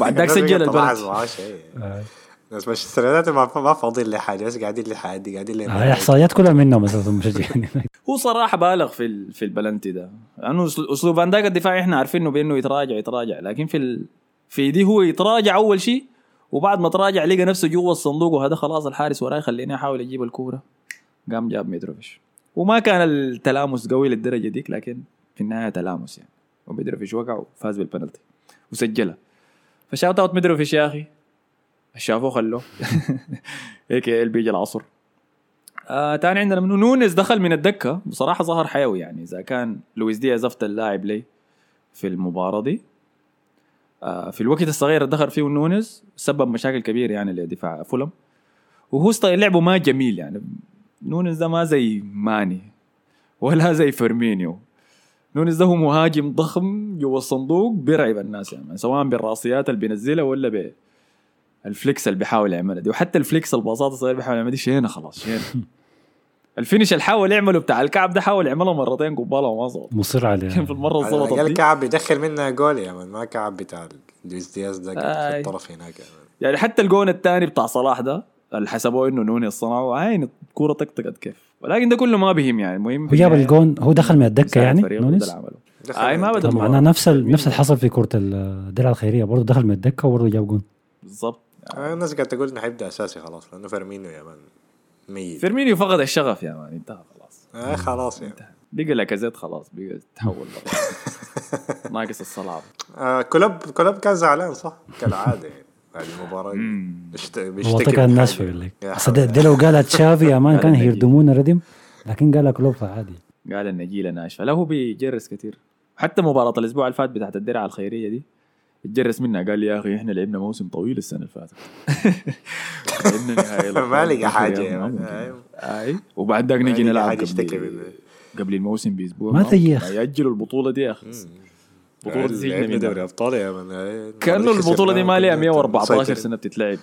بعد ذاك سجل معاه شيء. بس مش السنوات ما ما فاضيين لحاجه بس قاعدين لحاجه قاعدين هاي إحصائيات كلها منهم أساسا مشجعين هو صراحة بالغ في ال- في البلنتي ده. لأنه أسل- أسلوب فان دايك الدفاعي إحنا عارفينه بأنه يتراجع يتراجع لكن في ال... في دي هو يتراجع أول شيء وبعد ما تراجع لقى نفسه جوا الصندوق وهذا خلاص الحارس وراي خليني أحاول أجيب الكورة. قام جاب ميتروفيش. وما كان التلامس قوي للدرجة ديك لكن في النهاية تلامس يعني. وميتروفيش وقع وفاز بالبنالتي وسجلها ف shout out ميتروفيش يا أخي. شافوه خلوه. هيك بيجي العصر. آه تاني عندنا منو؟ نونيز دخل من الدكة. بصراحة ظهر حيوي يعني. إذا كان لويس دياز أفضل لاعب لي في المباراة دي. في الوقت الصغير دخل فيه نونيز سبب مشاكل كبيرة يعني لدفاع فولم. وهو style لعبه ما جميل يعني. نونيز ده ما زي ماني ولا زي فيرمينيو. نونيز ده هو مهاجم ضخم جوا الصندوق بيرعب الناس يعني سواء بالرأسيات اللي بينزلها ولا ب ال flicks اللي بيحاول يعملها دي. وحتى ال flicks الباصات الصغيرة بيحاول يعملها دي شينة خلاص شينة. ال finish اللي حاول يعمله بتاع الكعب ده حاول يعمله مرتين قباله وما ظبط مصر عليه كان في المرة اللي ظبطت قال دي. كعب بيدخل منها جول يا man ما كعب بتاع لويس دياز ده. في الطرف هناك. يعني حتى الجون الثاني بتاع صلاح ده اللي حسبوه إنه نونيز صنعه عين الكورة طقطقت كيف. ولكن ده كله ما بهم يعني المهم هو جاب الجون هو دخل من الدكة يعني نونيز؟ أي ما معناه المباراة. نفس نفس اللي حصل في كرة الدرع الخيرية برضه دخل من الدكة وبرضه جاب جون. بالضبط. آه، الناس قاعدة تقول إنه حيبدأ أساسي خلاص لأنه فيرمينو يا man ميت. فيرمينيو فقد الشغف يا man انتهى خلاص. آه خلاص يعني. بقى لاكازيت خلاص بقى تحول. ناقص الصلابه آه كلوب كلوب كان زعلان صح؟ كالعادة يعني بعد المباراة. دي. بيشتكي كان ناشفه. يقول لك ده لو قالها تشافي يا man كان. هيردمونا ردم لكن قالها كلوب فعادي. قال النجيله ناشفه لا هو بيجرس كثير حتى مباراة الأسبوع اللي فات بتاعت الدرع الخيرية دي اتجرس منها قال لي يا أخي إحنا لعبنا موسم طويل السنة اللي فاتت لعبنا نهائي ما لقى. ممكن. أيوة. أي وبعد ذاك نجي نلعب قبل الموسم بأسبوع ما تيخ. يأجلوا البطولة دي يا أخي بطولة زي لعبنا منها. دوري أبطال يا من. كأنه البطولة دي ما لها كنا 114 مسيطرين. سنة بتتلعب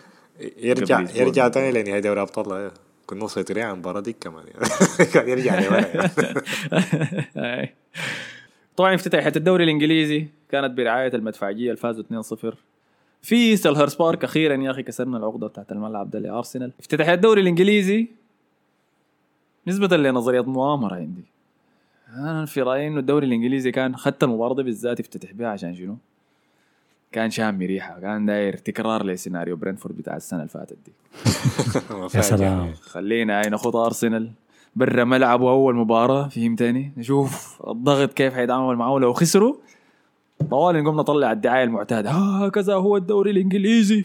يرجع. يرجع تاني لنهاية دوري أبطال أيوة. كنا مسيطرين على المباراة دي كمان يعني. كان يرجع لورا يعني. طبعا افتتاحية الدوري الإنجليزي كانت برعاية المدفعجية اللي فازوا 2-0 في سيلهرس بارك أخيرا يا أخي كسرنا العقدة بتاعت الملعب ده لأرسنال. افتتاحية الدوري الإنجليزي. نسبة لنظرية مؤامرة عندي. أنا في رأيي إنه الدوري الإنجليزي كان خدت المباراة دي بالذات يفتتح بها عشان شنو؟ كان شامي ريحة كان داير تكرار لسيناريو برينتفورد بتاع السنة اللي فاتت دي. يا سلام. خلينا هاي ناخد أرسنال. برا ملعبه أول مباراة فهمتني نشوف الضغط كيف حيتعامل معه. لو خسروا طوال نقوم نطلع الدعاية المعتادة. ها هكذا هو الدوري الإنجليزي.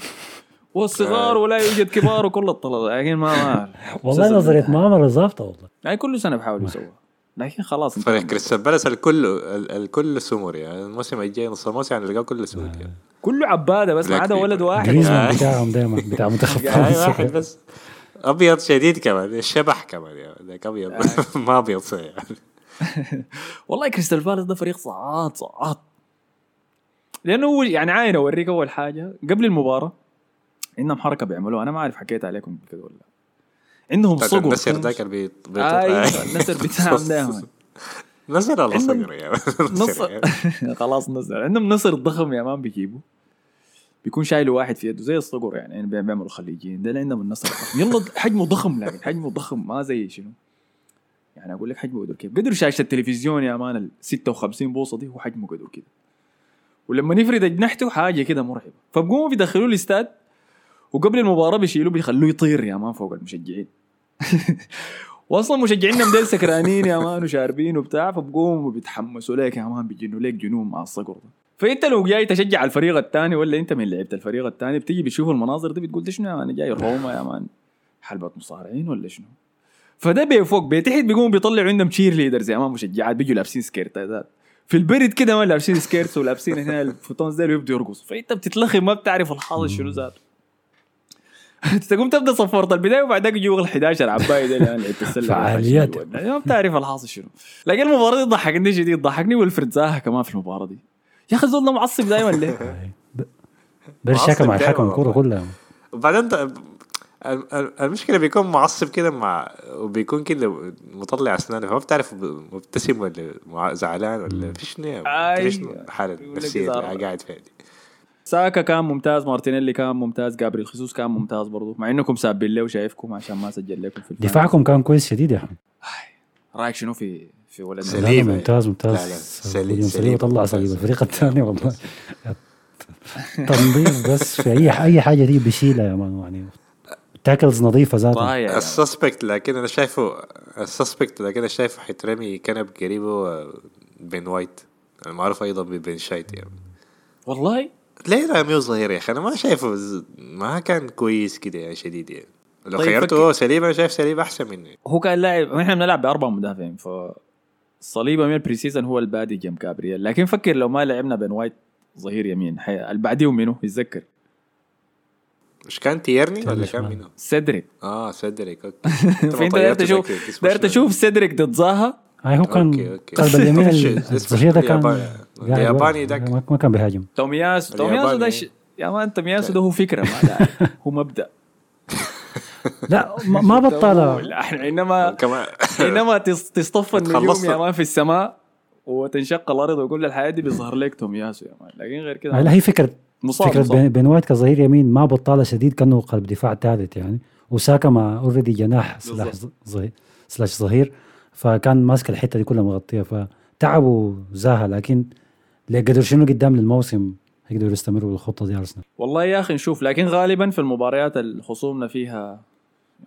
والصغار ولا يوجد كبار وكل الطلب لكن ما, ما والله نظرية مؤامره ظابطه والله. يعني كل سنة بحاول يسووها. لكن خلاص. فريق كريستال بالاس الكل ال- الكل سمر يعني. الموسم الجاي نص الموسم يعني نلقاه كله سود يعني كله عبادة بس ما عدا ولد. واحد. جريزمان بتاعهم دائما بتاع منتخب فرنسا. واحد بس. أبيض شديد كمان الشبح كمان يعني أبيض. ما أبيض يعني والله كريستال بالاس ده فريق صعاد صعاد. لأنه هو يعني عاين أوريك أول حاجة قبل المباراة عندهم حركة بيعملوها أنا ما أعرف حكيت عليكم كده ولا لا. عندهم صقر النسر. ذاك اللي. النسر بتاعهم دائما نسر ولا عندهم صقر نصر خلاص نسر. عندهم نسر ضخم يا مان بيجيبوا بيكون شايله واحد في يده زي الصقر يعني يعني بيعملوا الخليجيين ده عندهم النسر الضخم يلا حجمه ضخم لكن حجمه ضخم ما زي شنو. يعني أقول لك حجمه قدر كيف. قدر شاشه التلفزيون يا مان ال 56 بوصة دي هو حجمه قدر كده. ولما يفرد أجنحته حاجة كده مرعبة. فبقوموا بيدخلوه الاستاد وقبل المباراة بيشيلوه بيخلوه يطير يا مان فوق المشجعين. واصلا مشجعينا مديل سكرانين يا man وشاربين وبتاع فبقوموا بيتحمسوا لك يا man بيجنوا لك جنون مع الصقر ده. فانت لو جاي تشجع الفريق الثاني ولا انت من لعيبة الفريق الثاني بتيجي بتشوف المناظر دي بتقول ده شنو man؟ جاي روما يا man. حلبة مصارعين ولا شنو؟ فده بيفوق بيتحد بيقوموا بيطلعوا عندهم cheerleaders يا man مشجعات بيجوا لابسين سكيرتات في البرد كده ما لابسين skirts ولابسين هنا الفوتونز ديل ويبدوا يرقصوا. فانت بتتلخم ما بتعرف الحاضر شنو ذاته تقوم تبدأ صفرت البداية وبعد ذاك يجوا ال 11 عباية دي اللي لعبت السلة. فعاليات. ما بتعرف الحاصل شنو. لكن المباراة دي ضحكني شديد ضحكني والفرد زاها كمان في المباراة دي. يا أخي زول ده معصب دائما ليه؟ برشاكة مع الحكم دايماً الكوره. كلها. وبعدين ت- ال- ال- المشكلة بيكون معصب كده مع وبيكون كده مطلع أسنانه. فما بتعرف مبتسم ولا مع- زعلان ولا في شنو أي. في شنو الحاله يقول لك النفسيه إذا- اللي قاعد فيها دي ساكا كان ممتاز مارتينيلي كان ممتاز جابريل خيسوس كان ممتاز برضو. مع إنكم سابين له وشايفكم عشان ما سجل لكم في ال fantasy. دفاعكم كان كويس شديد يا احمد رأيك شنو في في ولدنا سليم. ممتاز ممتاز. لا، لا، سليم- سليبة طلع. صليب الفريق الثاني والله. تنظيف بس في اي أي حاجة دي بيشيلها يا man يعني. tackles نظيفة ذاتها. يعني. ال suspect لكن أنا شايفه ال suspect لكن أنا شايفه حيترمي كنب قريبه بين وايت. المعروف أيضا ببن shite يعني. والله؟ ليه راميو ظهير يا أخي؟ أنا ما شايفه ما كان كويس كده يعني شديد يعني. لو طيب خيرته سليم أنا شايف سليم أحسن منه هو كان لاعب إحنا بنلعب بأربع مدافعين ف صليبة من ال pre-season هو البادي جنب كابرييل لكن فكر لو ما لعبنا بين وايت ظهير يمين حي... اللي بعديهم منه يتذكر مش كان تيرني ولا كان. منه؟ سيدريك آه سيدريك okay فانت داير طيرته تشوف ذاك اسمه داير شنو؟ تشوف سيدريك ضد زاها هاي هو كان. قلب اليمين الظهير ده كان الياباني. داك. ما كان بيهاجم تومياسو تومياسو ده. يا man تومياسو ده هو فكرة. هو مبدأ لا ما ما بطل لا، إحنا حينما تص- تصطف النجوم. يا man في السماء وتنشق الأرض وكل الحياة دي بيظهر لك تومياسو يا man. لكن غير كده لا هي فكره مصاب فكرة مصاب. بين, وايت كظهير يمين ما بطاله شديد كأنه قلب دفاع ثالث يعني. وساكا مع already جناح سلاح. ظهير slash ظهير فكان ماسك الحتة دي كلها مغطية. فتعبوا زاها لكن قدر شنو قدام للموسم؟ يقدروا يستمروا بالخطة دي أرسنال. والله يا أخي نشوف لكن غالبا في المباريات اللي خصومنا فيها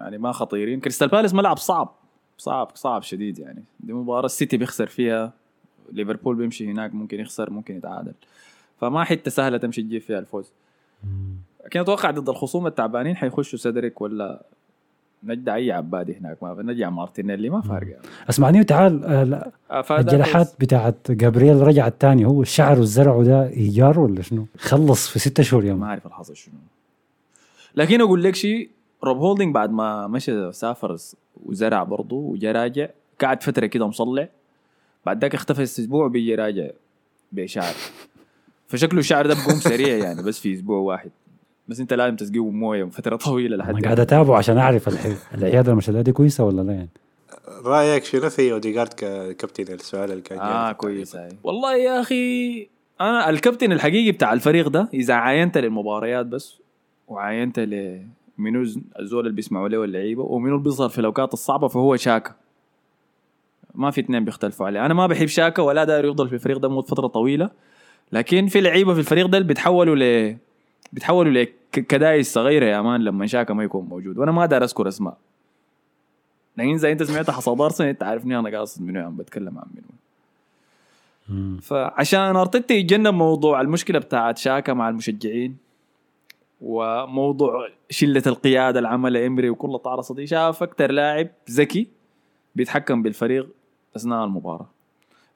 يعني ما خطيرين كريستال بالاس ملعب صعب. صعب صعب شديد يعني. دي مباراة السيتي بيخسر فيها ليفربول بيمشي هناك ممكن يخسر ممكن يتعادل. فما حتة سهلة تمشي تجيب فيها الفوز. لكن أتوقع ضد الخصوم التعبانين حيخشوا سيدريك ولا نجدع أي عبادي هناك. ما نجدع مارتينيلي ما فارقة أسمعني وتعال آه، آه،. بتاعت جابرييل رجع الثاني هو الشعر والزرع ده إيجار ولا شنو؟ خلص في ستة شهور يا ما. أعرف الحصل شنو. لكن أقول لك شيء روب هولدنج بعد ما مشى سافر وزرع برضه وجا راجع قعد فترة كده مصلع. بعد ذاك اختفى أسبوع بيجي راجع بشعر. فشكله الشعر ده بقوم سريع يعني بس في أسبوع واحد. بس أنت لازم تسقيه مويه فتره طويلة لحد أنا قاعد أتابعه عشان أعرف العيادة المشهدة دي كويسة ولا لا يعني. رأيك شنو في اوديجارد ككابتن السؤال اللي كان آه. كويس هاي والله يا أخي أنا الكابتن الحقيقي بتاع الفريق ده إذا عاينت للمباريات بس وعاينت ل منو الزول اللي بيسمعوا له اللعيبة ومنو اللي بيظهر في الأوقات الصعبة فهو شاكا. ما في اثنين بيختلفوا عليه. أنا ما بحب شاكا ولا داير يفضل في الفريق ده مدة فترة طويلة. لكن في لعيبة في الفريق ده بيتحولوا ل بيتحولوا لكدايس صغيرة يا مان لما شاكا ما يكون موجود. وأنا ما داير أذكر أسماء. لكن إذا أنت سمعت حصاد ارسنال أنت عارفني أنا قاصد منو عم بتكلم عن منو. فعشان أرتيتا يتجنب موضوع المشكلة بتاعت شاكا مع المشجعين وموضوع شلة القيادة اللي عملها إمري وكل طارصه دي شاف أكثر لاعب ذكي بيتحكم بالفريق أثناء المباراة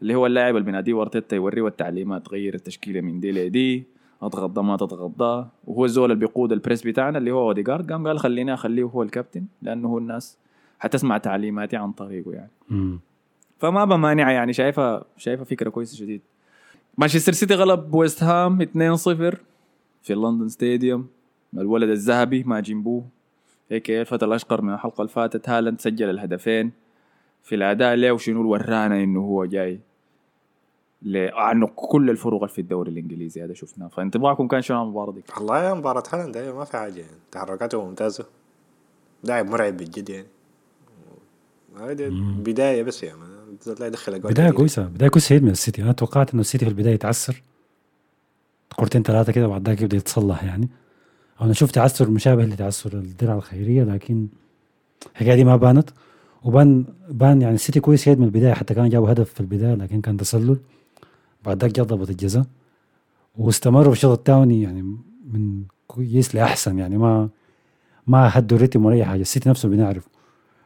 اللي هو اللاعب اللي بيناديه ارتيتا يوريه التعليمات غير التشكيلة من دي لدي اتغضى ما تتغضى وهو الزول اللي بيقود ال press بتاعنا اللي هو اوديجارد قام قال خليني أخليه هو الكابتن لأنه هو الناس حتسمع تعليماتي عن طريقه يعني. فما بمانعها يعني شايفها شايفها فكرة كويسة شديد. مانشستر سيتي غلب ويست هام 2-0 في لندن ستاديوم. الولد الذهبي ما جنبوه هيك الفتى الأشقر من الحلقة اللي فاتت هالاند سجل الهدفين. في الأداء له وشنو ورانا إنه هو جاي لعنق كل الفروق اللي في الدوري الإنجليزي؟ هذا شفناه. فانطباعكم كان شنو عن المباراة دي؟ والله يا مباراة هالاند أيوة ما في حاجة. يعني تحركاته ممتازة. لاعب مرعب بالجد يعني. هذه بداية بس لا يدخل بداية. كويسة بداية كويسه جدا من السيتي. أنا توقعت إنه السيتي في البداية يتعثر. كورتين ثلاثة كده بعد ذاك يبدأ يتصلح يعني. أنا شفت تعثر مشابه لتعثر الدرع الخيرية لكن الحكاية دي ما بانت. وبان بان يعني السيتي كويس جدا من البداية حتى كان جابوا هدف في البداية لكن كان تسلل. بعد ذاك جا ضربة الجزاء. واستمروا في الشوط الثاني يعني من كويس لأحسن يعني ما ما هدوا الريتم ولا أي حاجة. السيتي نفسه بنعرف.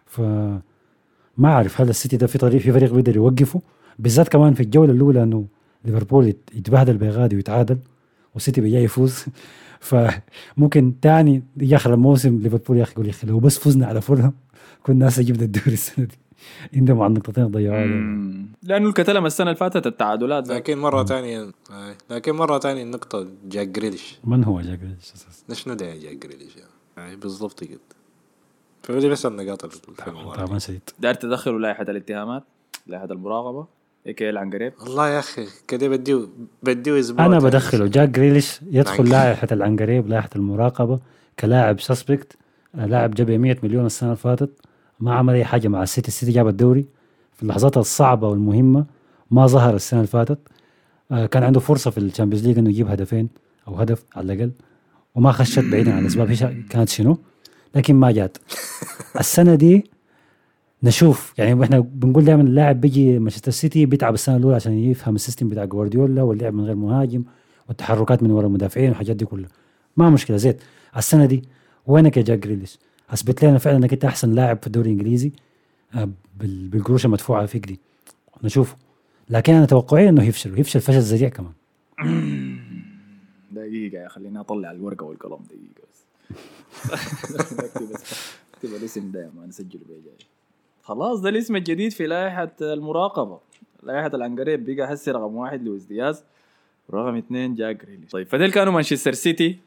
ف ما أعرف هل السيتي ده في طريق في فريق بيقدر يوقفه. بالذات كمان في الجولة الأولى إنه ليفربول يت- يتبهدل بغادي ويتعادل والسيتي بيجي يفوز. فممكن تاني يجي اخر الموسم ليفربول يا أخي يقول يا أخي لو بس فزنا على فولهام كنا الناس جبنا الدوري السنة دي. عندهم عن نقطتين ضيعوها. مم. لأنه الكتلم السنة اللي فاتت التعادلات. لكن مرة تانية آه، لكن مرة تانية النقطة جاك جريليش. من هو جاك جريليش أساساً؟ شنو ده جاك جريليش؟ يعني بالضبط كده فدي بس النقاط اللي تعبان شديد داير تدخلوا لائحه الاتهامات؟ لائحه المراقبة؟ هيك عنقريب. والله يا أخي كده بديه بديه أسبوع أنا. بدخله. جاك جريليش يدخل. لائحة العنقريب لائحة المراقبة كلاعب suspect لاعب جاب 100 مليون السنة اللي فاتت ما عمل أي حاجة مع السيتي. السيتي جاب الدوري في اللحظات الصعبة والمهمة ما ظهر السنة اللي فاتت. آه، كان عنده فرصة في ال Champions League إنه يجيب هدفين أو هدف على الأقل وما خشت بعيدا عن الأسباب. هي كانت شنو؟ لكن ما جات. السنة دي نشوف. يعني إحنا بنقول دائما اللاعب بيجي مانشستر سيتي بيتعب السنة الأولى عشان يفهم ال system بتاع جوارديولا واللعب من غير مهاجم والتحركات من وراء المدافعين والحاجات دي كلها. ما مشكلة. زيت السنة دي وينك يا جاك جريليش؟ أثبت لنا فعلا إنك أنت أحسن لاعب في الدوري الإنجليزي آه، بال- بالقروش المدفوعه فيك دي نشوفه. لكن أنا توقعي إنه يفشل ويفشل فشل ذريع كمان. دقيقة يا خليني أطلع الورقة والقلم. دقيقة بس. اكتب بس اكتب الاسم ده ما نسجله بيه جاي. خلاص ده الاسم الجديد في لائحة المراقبة. لائحة العنقريب بقى هسي رقم واحد لويس دياز ورقم اثنين جاك جريليش طيب فديل كانوا مانشستر سيتي.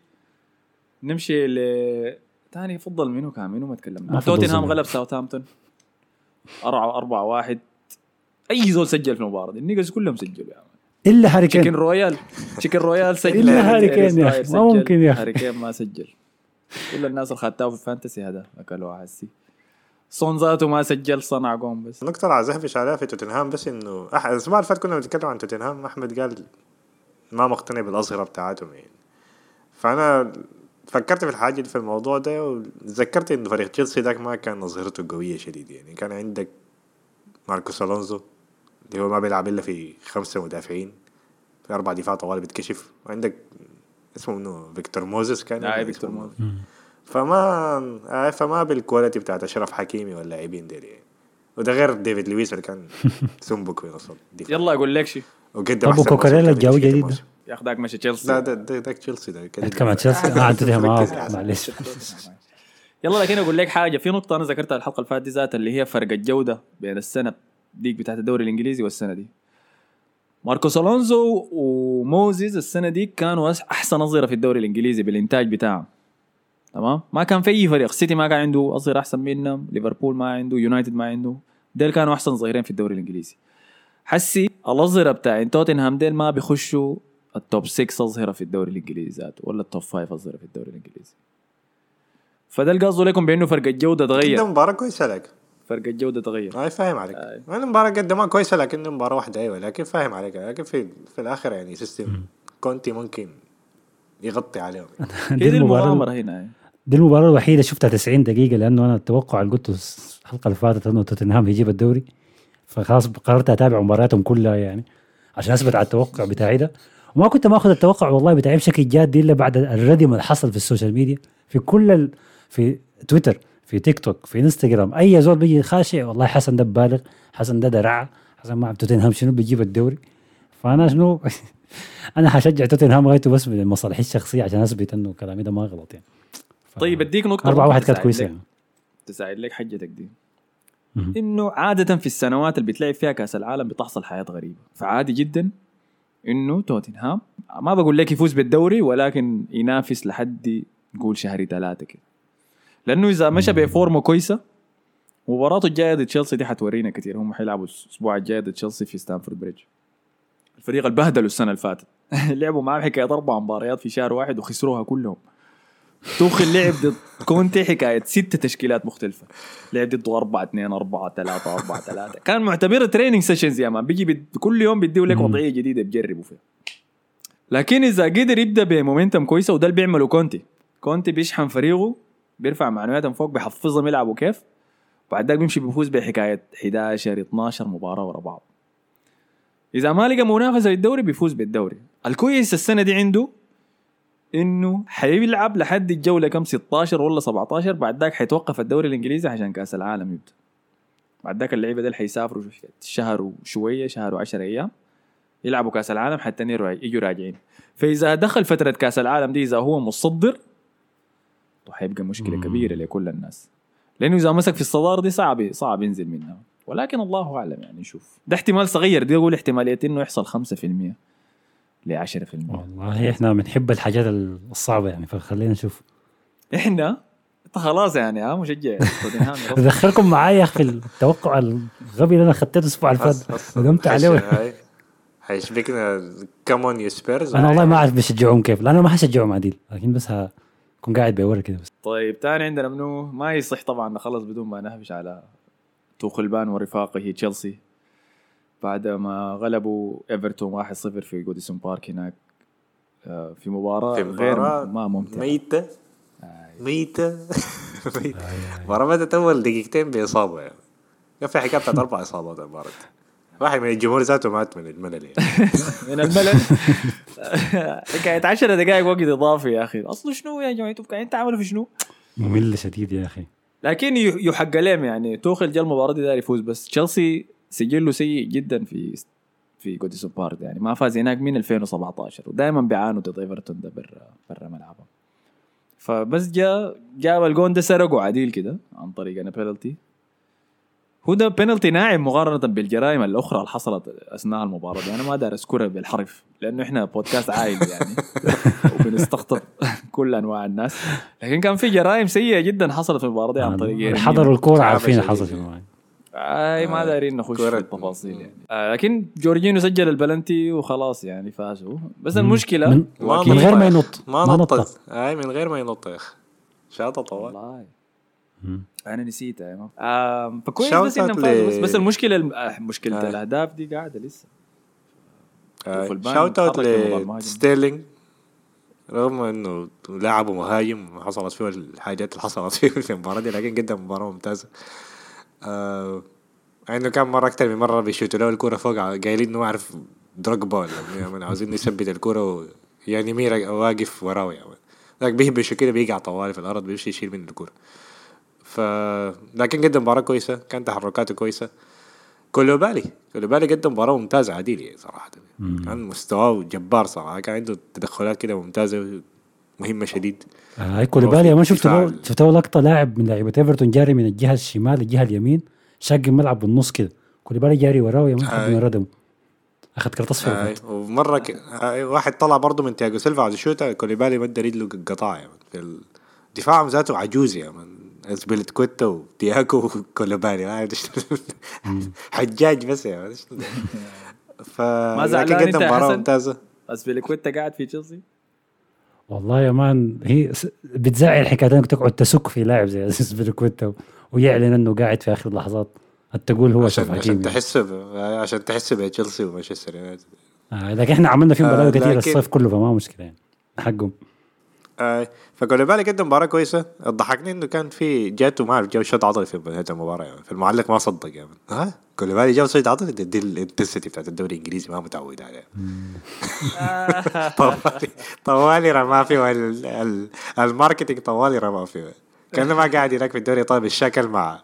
نمشي ل تاني فضل منو كان؟ منو ما تكلمنا؟ توتنهام. غلب ساوثهامبتون. أربعة أربعة واحد. أي زول سجل في المباراة. دي ال niggas كلهم سجلوا يا man إلا هاري chicken كين royale chicken royale سجل. إلا هاري كين يا. إيريس ما. ممكن يا أخي. هاري كين ما سجل. كل الناس اللي خدتها في ال fantasy هذا اكلوها حسي صون ذاته ما سجل صنع جون بس. النقطة اللي عايز عليها في توتنهام بس إنه أح- الأسبوع اللي فات كنا بنتكلم عن توتنهام أحمد قال ما مقتنع بالأظهرة بتاعتهم يعني. فأنا فكرت في الحاجة دي في الموضوع ده وتذكرت إنه فريق تشيلسي ذاك ما كان اظهرته قوية شديد يعني. كان عندك ماركوس ألونزو اللي هو ما بيلعب إلا في خمسة مدافعين في أربع دفاع طوالي بيتكشف. وعندك اسمه منو؟ فيكتور موزيس كان ولا فيكتور موزيس. فما آه فما بال quality بتاعت أشرف حكيمي واللاعبين ديل يعني وده غير ديفيد لويس اللي كان سنبك في نص يلا أقول لك شيء وقدم موسم الجاوي كان جديد. يا ذاك مشى تشيلسي. لا ده ده ده تشيلسي ده كده. كمان تشيلسي؟ ما عدتها معاه معلش. يلا لكن أقول لك حاجة. في نقطة أنا ذكرتها الحلقة اللي فاتت دي ذاتها اللي هي فرق الجودة بين السنة ديك بتاعت الدوري الإنجليزي والسنة دي. ماركوس ألونزو وموزيز السنة دي كانوا أحسن اظهره في الدوري الإنجليزي بالإنتاج بتاعهم. تمام؟ ما كان في أي فريق. سيتي ما كان عنده اظهره احسن منهم ليفربول ما عنده يونايتد ما عنده. ديل كانوا أحسن ظهيرين في الدوري الإنجليزي. حسي الأظهرة بتاع توتنهام ديل ما بيخشوا ال top 6 أظهرة في الدوري الإنجليزي ذاته ولا ال top 5 أظهرة في الدوري الإنجليزي. فده اللي قصده لكم بأنه فرق الجوده ده تغير مباراة كويسة لك. فرق الجوده تغير. أي فاهم عليك. أنا المباراة قدمها كويسة لكن مباراة واحدة أيوه لكن فاهم عليك. لكن في في الآخر يعني system كونتي ممكن يغطي عليهم. هي دي المغامرة هنا دي المباراة الوحيدة شفتها 90 دقيقة لأنه أنا التوقع اللي قلته الحلقة اللي فاتت إنه توتنهام هيجيب الدوري. فخلاص قررت أتابع مبارياتهم كلها يعني عشان أثبت على التوقع بتاعي ده. وما كنت ماخذ التوقع والله بتاعي بشكل جاد إلا بعد الردم اللي حصل في ال social media في كل ال... في تويتر في تيك توك في إنستغرام أي زول بيجي خاشع والله حسن ده ببالغ حسن ده درع حسن ما توتنهام شنو بيجيب الدوري. فأنا شنو أنا حشجع توتنهام غايته بس من مصالحي الشخصية عشان أثبت إنه كلامي ده ما غلط يعني. طيب أديك نقطة أربعة واحد كانت لك- يعني. تساعد لك حجتك دي. إنه عادة في السنوات اللي بتلعب فيها كأس العالم بتحصل حياة غريبة. فعادي جدا إنه توتنهام ما بقول لك يفوز بالدوري ولكن ينافس لحد نقول شهر ثلاثة كده. لأنه إذا مشى بفورمة كويسة مباراته الجاية ضد تشيلسي دي حتورينا كثير هم حيلعبوا الأسبوع الجاي ضد تشيلسي في ستانفورد بريدج. الفريق اللي بهدلوا السنة اللي فاتت. لعبوا معاه حكاية أربع مباريات في شهر واحد وخسروها كلهم. توخيل لعب ضد كونتي حكاية ست تشكيلات مختلفة. لعب ضده 4 2 4 3 4 3 كان معتبرها training sessions يا man. بيجي بد... كل يوم بيديه لك. وضعية جديدة بيجربوا فيها. لكن إذا قدر يبدأ بمومنتم كويسة وده اللي بيعمله كونتي. كونتي بيشحن فريقه بيرفع معنوياتهم فوق بيحفظهم يلعبوا كيف؟ بعد ذاك بيمشي بيفوز بحكاية 11 12 مباراة ورا بعض. إذا ما لقى منافسة بالدوري بيفوز بالدوري. الكويس السنة دي عنده إنه حيلعب لحد الجولة كم؟ 16 ولا 17 بعد ذاك حيتوقف الدوري الإنجليزي عشان كأس العالم يبدأ. بعد ذاك اللعيبة ديل حيسافروا شهر وشويه شهر و10 أيام يلعبوا كأس العالم حتى يجوا راجعين. فإذا دخل فترة كأس العالم دي إذا هو مصدر تو حيبقى مشكلة. كبيرة لكل الناس. لأنه إذا مسك في الصدارة دي صعب صعب ينزل منها. ولكن الله أعلم يعني نشوف ده احتمال صغير دي أقول احتمالية إنه يحصل 5% ل 10% والله إحنا بنحب الحاجات الصعبة يعني فخلينا نشوف. إحنا؟ انت خلاص يعني ها مشجع. ادخلكم معايا في التوقع الغبي اللي أنا خدته الأسبوع اللي فات ندمت عليه. هاي حيشبكنا come on you Spurs أنا والله ما أعرف بشجعهم كيف. لأنه ما حشجعهم عديل لكن بس هكون قاعد بورا كده بس. طيب تاني عندنا منو؟ ما يصح طبعا نخلص بدون ما نهبش على توخلبان ورفاقه تشيلسي. بعد ما غلبوا إيفرتون 1-0 في جوديسون بارك هناك آه، في مباراة في غير مباراة ما ممتعة. ميتة. ميتة. ميتة. مباراة بدأت أول دقيقتين بإصابة يعني. كان في حكاية بتاعت أربع إصابات المباراة. واحد من الجمهور ذاته مات من الملل يعني. من الملل؟ حكاية 10 دقائق وقت إضافي يا أخي. أصله شنو يا جماعة؟ أنتوا قاعدين تعملوا في شنو؟ ممل شديد يا أخي. لكن يحق لهم يعني. توخل جا المباراة دي داير يفوز بس تشيلسي سجله سيء جدا في في جوديسون بارك يعني. ما فاز هناك من 2017 ودائما بيعانوا ضد إيفرتون ده برا برا ملعبهم. فبس جاء جاب الجون ده سرقوا عديل كده عن طريق أنا بينالتي هو ده بينالتي ناعم مقارنة بالجرائم الأخرى اللي حصلت أثناء المباراة دي. أنا ما دار أذكرها بالحرف لأنه إحنا بودكاست عائلي يعني. وبنستقطب كل أنواع الناس. لكن كان في جرائم سيئة جدا حصلت في المباراة دي عن طريق اللي ييرمين. حضروا الكورة صعبة عارفين شديد. اي ما آه، دايرين نخش كرة- في التفاصيل يعني. آه لكن جورجينو سجل البلنتي وخلاص يعني فازوا. بس المشكلة من, من غير. ما ينط. ما ما نط نطت هاي من غير ما ينط يا أخي. شاطة طوال. والله. أنا نسيتها. آه فكويس بس انهم فازوا بس, بس المشكلة الم- آه مشكلة آه. الأهداف دي قاعدة لسه. shout out. لستيرلينج رغم إنه لاعبه مهاجم حصلت فيه الحاجات اللي حصلت فيه في المباراة دي لكن قدم مباراة ممتازة. آه إنه كان مرة أكثر من مرة بيشوتوا. له الكورة فوق قايلين إنه ما أعرف دروجبا يعني عاوزين يثبت الكورة و- يعني مينا واقف وراه يعني. ذاك بيهبش كده بيقع طوالي في الأرض بيمشي يشيل من الكورة. ف لكن قدم مباراة كويسة كان تحركاته كويسة. كولوبالي كولوبالي قدم مباراة ممتازة عديل يعني صراحة كان مستواه جبار صراحة كان عنده تدخلات كده ممتازة. مهمة شديد. آه، هاي كوليبالي ما شفت شفت له لقطة لاعب من لعيبة إيفرتون جاري من الجهة الشمال للجهه اليمين شاق الملعب بالنص كده. كوليبالي جاري وراه لحد. ما ردمه أخذ كرت اصفر ومرة ك... واحد طلع برضه من تياجو سيلفا على الشوطه كوليبالي مد رجله قطاع يعني. في الدفاع ذاته عجوز يا من اسبلت كوتا إيش- حجاج بس يا مان. ف ما زعلان مباراة حسن؟ ممتازة. اسبيليكويتا قاعد في تشيلسي؟ والله يا مان هي بتزعل حكايه إنك تقعد تسك في لاعب زي أساس بيركويتا ويعلن إنه قاعد في آخر اللحظات تقول هو عشان عشان. تحس. عشان تحس بتشيلسي ومانشستر يونايتد آه لكن إحنا عملنا فيهم آه، بلاوي كثير الصيف كله فما مشكلة يعني حقهم آه فكوليبالي قدم مباراة كويسة. ضحكني إنه كان في جاته ما أعرف جاب شوط عضلي في نهاية المباراة. يعني فالمعلق ما صدق يعني. ها؟ كوليبالي جاب شوط عضلي دي, دي ال intensity بتاعت الدوري الإنجليزي ما متعود عليها طوالي طوالي رماه فيه ال- ال- ال marketing طوالي رماه فيه. كانه ما قاعد هناك في الدوري طيب الشكل مع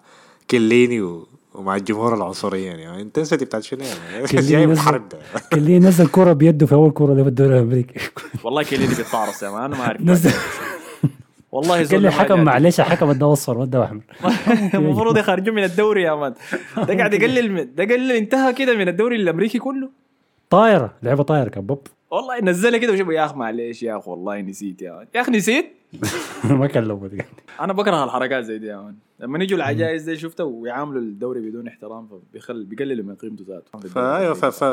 كيليني و ومع الجمهور العنصريين يعني. ال intensity بتاعت شنو يعني جاي من الحرب ده اللي نزل كرة بيده في أول كرة في الدوري الأمريكي؟ والله كيليني بيتعرص يا man. أنا ما اعرف نزل والله قال لي حكم. معلش حكم اداه اصفر ما اداه احمر المفروض يخرجوا من الدوري يا man. ده قاعد يقلل ده قلل انتهى كده من الدوري الأمريكي كله. طايرة لعبة طايرة كان بوب. والله نزلها كده. وشوف يا اخ معلش يا اخ والله نسيت يا man. يا اخ نسيت؟ ما لو أنا بكره الحركات زي دي يا man. لما يجوا العجائز دي شفتها ويعاملوا الدوري بدون احترام فبيخل بيقللوا من قيمته ذاته. فايوه ف... ف...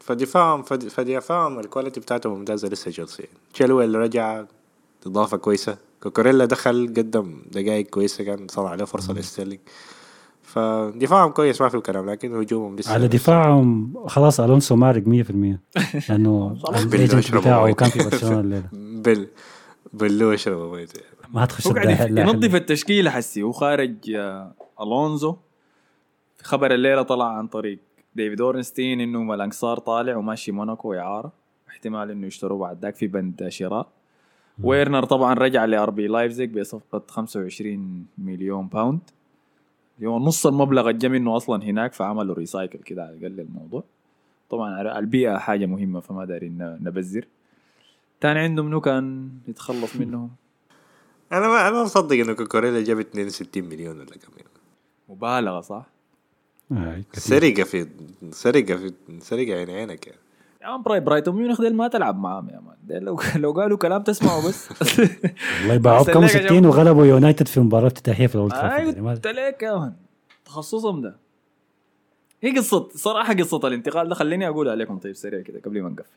فدفاعهم فد... فدفاعهم ال quality بتاعتهم ممتازة لسه تشيلسي. تشيلويل رجع إضافة كويسة. كوكوريلا دخل قدم دقائق كويسة كان صنع له فرصة لستيرلينج فدفاعهم كويس ما في كلام لكن هجومهم لسه على دفاعهم خلاص ألونسو مارق 100% لأنه خلاص. ال agent بتاعه. كان في برشلونة الليلة. بال يشربوا ميت ما تخش ينظف. التشكيلة حسي. هو خارج آه، ألونزو. في خبر الليلة طلع عن طريق ديفيد أورنستين إنه مالانج سار طالع وماشي موناكو اعاره احتمال إنه يشتروه بعد ذاك في بند شراء. ويرنر طبعا رجع ل RB لايفزيج بصفقة 25 مليون pound. هو نص المبلغ اللي جا منه أصلا هناك فعملوا recycle كده على الأقل الموضوع. طبعا البيئة حاجة مهمة فما دارين ن- نبذر. تاني عنده منو كان يتخلص منه أنا ما أنا مصدق إنه كوكوريلا جاب 62 مليون ولا كم يعني. مبالغة صح؟ آه،. سرقة في سرقة في سرقة عين عينك يعني. يا man براي برايتون ميونخ ديل ما تلعب معاهم يا مان لو لو قالوا كلام تسمعوا بس والله باعوه أحسن بكم لك يا 60 جماعة. وغلبوا يونايتد في مباراة افتتاحية في الأولد ما- قلت لك يا man تخصصهم ده هي قصة صراحة قصة الانتقال ده خليني أقولها عليكم طيب سريع كده قبل ما نقفل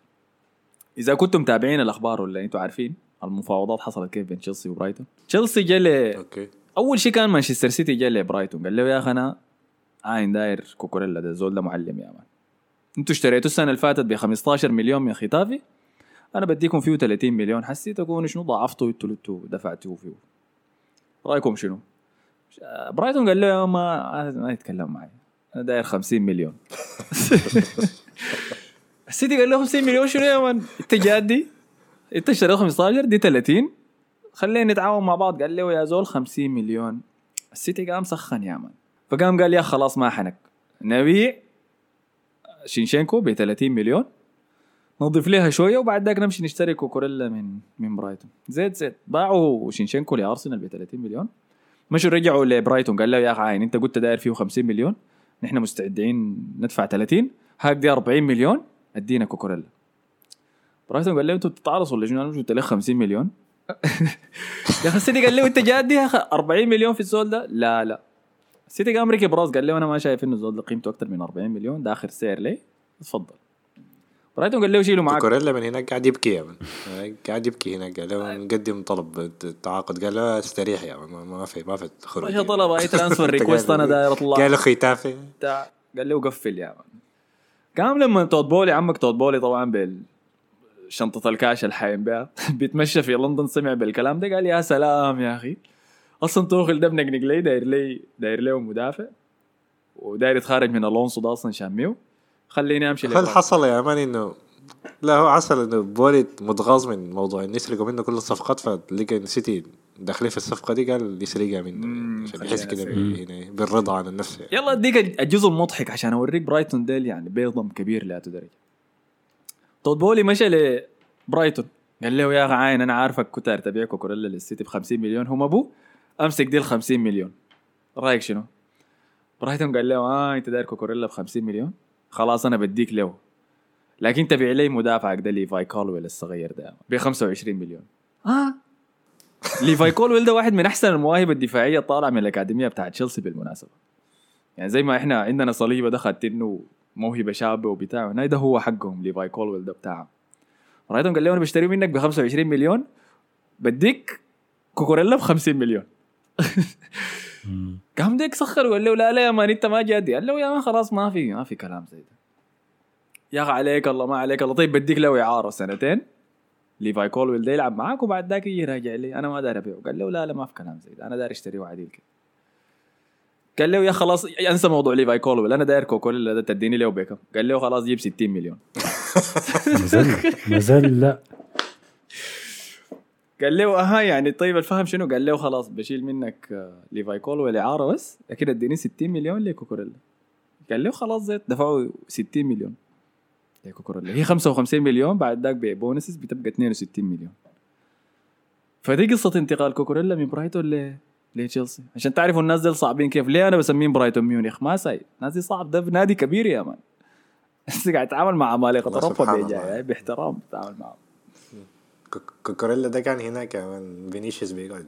إذا كنتم متابعين الأخبار ولا أنتم عارفين المفاوضات حصلت كيف بين تشيلسي وبرايتون؟ تشيلسي جا okay. أول شيء كان مانشستر سيتي جا لبرايتون قال له يا أخي أنا عاين داير كوكوريلا ده زول ده معلم يا man. أنتوا اشتريتوا السنة اللي فاتت ب 15 مليون من ختافي أنا بديكم فيه 30 مليون حسي تكونوا شنو؟ ضاعفتوا أنتوا دفعتوه فيه. رأيكم شنو؟ آه، برايتون قال له ما ما يتكلم معي. أنا داير 50 مليون. السيتي قال له 50 مليون شنو يا man؟ انت جادي؟ انت اشتريت 15 دي 30 خلينا نتعاون مع بعض. قال له يا زول 50 مليون. السيتي قام سخن يا man. فقام قال يا خلاص ما حنك. نبيع زينشينكو ب 30 مليون. نضيف لها شوية وبعد ذاك نمشي نشتري كوكوريلا من من برايتون. زيت زيت باعوا زينشينكو لأرسنال ب 30 مليون. مشوا رجعوا لبرايتون. قال له يا أخي انت قلت داير فيه 50 مليون. نحن مستعدين ندفع 30 هاك دي 40 مليون. أدينا كوكوريلا. برايتون قال له أنتوا بتتعرصوا ولا شنو؟ مش قلت لك 50 مليون. يا أخي السيتي قال له انت جادي يا أخي 40 مليون في الزول ده؟ لا لا. السيتي قام ركب راس قال له أنا ما شايف إنه الزول ده قيمته أكثر من 40 مليون ده آخر سعر ليه تفضل برايتون قال له شيلوا معاك. كوكوريلا من هناك قاعد يبكي يا man قاعد يبكي هناك قال له نقدم طلب التعاقد قال له استريح يا من ما- ما في ما في خروج. مش طلب أي ترانسفير ريكوست أنا داير أطلع. قال له ختافي. قال له قفل يا مان قام لما توت بولي عمك توت بولي طبعا بال شنطة الكاش اللي بها بيتمشى في لندن سمع بالكلام ده قال يا سلام يا أخي. أصلا توخل ده بنقنق لي داير لي داير له مدافع وداير يتخارج من ألونسو ده أصلا شاميو. خليني أمشي هل. حصل يا مان إنه لا هو حصل إنه بولي متغاظ من موضوع انه يسرقوا منه كل الصفقات فلقى سيتي داخلين في الصفقة دي قال يسرقها منه مم، عشان يحس كده هنا بالرضا عن النفس يعني. يلا اديك الجزء المضحك عشان أوريك برايتون ديل يعني بيضم كبير لا درجه تود بولي مشى لبرايتون. قال له يا أخي عاين أنا عارفك كنت تبيع كوكوريلا للسيتي ب 50 مليون؟ هم أبوه أمسك دي ال 50 مليون. رأيك شنو؟ برايتون قال له آه أنت داير كوكوريلا ب 50 مليون؟ خلاص أنا بديك له. لكن تبيع لي مدافعك ده ليفاي كولويل الصغير ده ب 25 مليون. آه ليفاي كولويل ده واحد من أحسن المواهب الدفاعية طالع من الأكاديمية بتاعت تشيلسي بالمناسبة. يعني زي ما إحنا عندنا صليبة ده خدتنه موهبة شابة وبتاع هنا ده هو حقهم ليفاي كولويل ده بتاعهم. رأيتهم قال له أنا بشتريه منك ب 25 مليون بديك كوكوريلا ب 50 مليون قام ديك سخر وقال له لا لا يا مان أنت ما جادي. قال له يا مان خلاص ما في ما في كلام زي ده. يا أخي عليك الله ما عليك الله. طيب بديك له إعارة سنتين. ليفاي كولويل ده يلعب معاك وبعد ذاك يجي راجع لي. أنا ما داير ابيعه قال له لا لا ما في كلام زي ده. أنا داير اشتريه عديل كده قال له يا خلاص انسى موضوع ليفاي كولويل. أنا داير كوكوريلا ده تديني له بكم قال له خلاص جيب 60 مليون. لا. قال له أها يعني طيب الفهم شنو؟ قال له خلاص بشيل منك آه، ليفاي كولويل إعارة بس لكن اديني 60 مليون لكوكوريلا. قال له خلاص زيت دفعوا 60 مليون. لكوكوريلا هي 55 مليون بعد ذاك ب bonuses بتبقى 62 مليون. فدي قصة انتقال كوكوريلا من برايتون ل لتشيلسي. عشان تعرفوا الناس دي صعبين كيف. ليه أنا بسميهم برايتون ميونخ؟ ما ساي الناس دي صعب. ده نادي كبير يا مان. بس قاعد يتعامل مع عمالقة. اوروبا. باحترام بتتعامل معهم. كوك- كوكوريلا ده كان هناك كمان فينيسيوس بيقعد.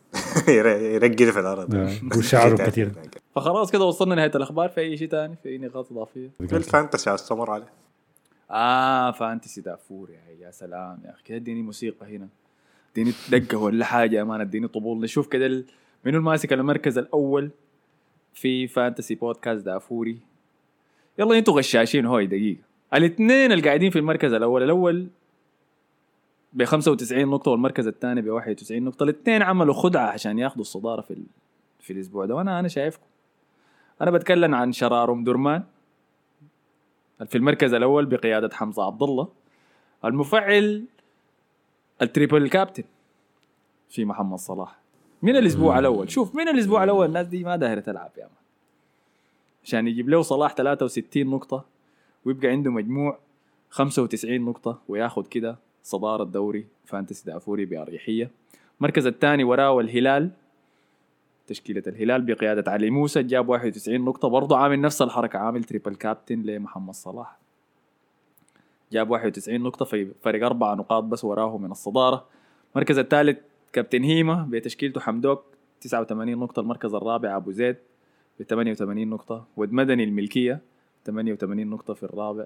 ير- يرقد في الأرض. ده وشعره. تاني. فخلاص كده وصلنا نهايه الأخبار. في أي شيء ثاني في أي نقاط إضافية؟ في الفانتسي استمر عليه. آه فانتسي دافور يا يا سلام يا أخي. كده اديني موسيقى هنا. اديني دقة ولا حاجة يا مان اديني طبول. نشوف كده ال- منو الماسك المركز الأول في فانتسي بودكاست دافوري. يلا أنتوا غشاشين هوي دقيقة. الاثنين اللي قاعدين في المركز الأول الأول ب 95 نقطة والمركز الثاني ب 91 نقطة. الاثنين عملوا خدعة عشان ياخذوا الصدارة في ال... في الأسبوع ده وأنا أنا شايفكم. أنا بتكلم عن شرارم درمان. في المركز الأول بقيادة حمزة عبد الله المفعل ال triple captain في محمد صلاح. من الأسبوع الأول شوف من الأسبوع الأول الناس دي ما دايرة تلعب يا مان عشان يجيب له صلاح 63 نقطة ويبقى عنده مجموع 95 نقطة وياخذ كده صدارة دوري فانتسي دافوري بأريحية. المركز الثاني وراه الهلال تشكيلة الهلال بقيادة علي موسى جاب 91 نقطة برضه عامل نفس الحركة عامل triple captain لمحمد صلاح. جاب 91 نقطة في فرق أربع نقاط بس وراه من الصدارة. المركز الثالث كابتن هيما بتشكيلته حمدوك 89 نقطة المركز الرابع أبو زيد ب 88 نقطة. ود مدني الملكية 88 نقطة في الرابع.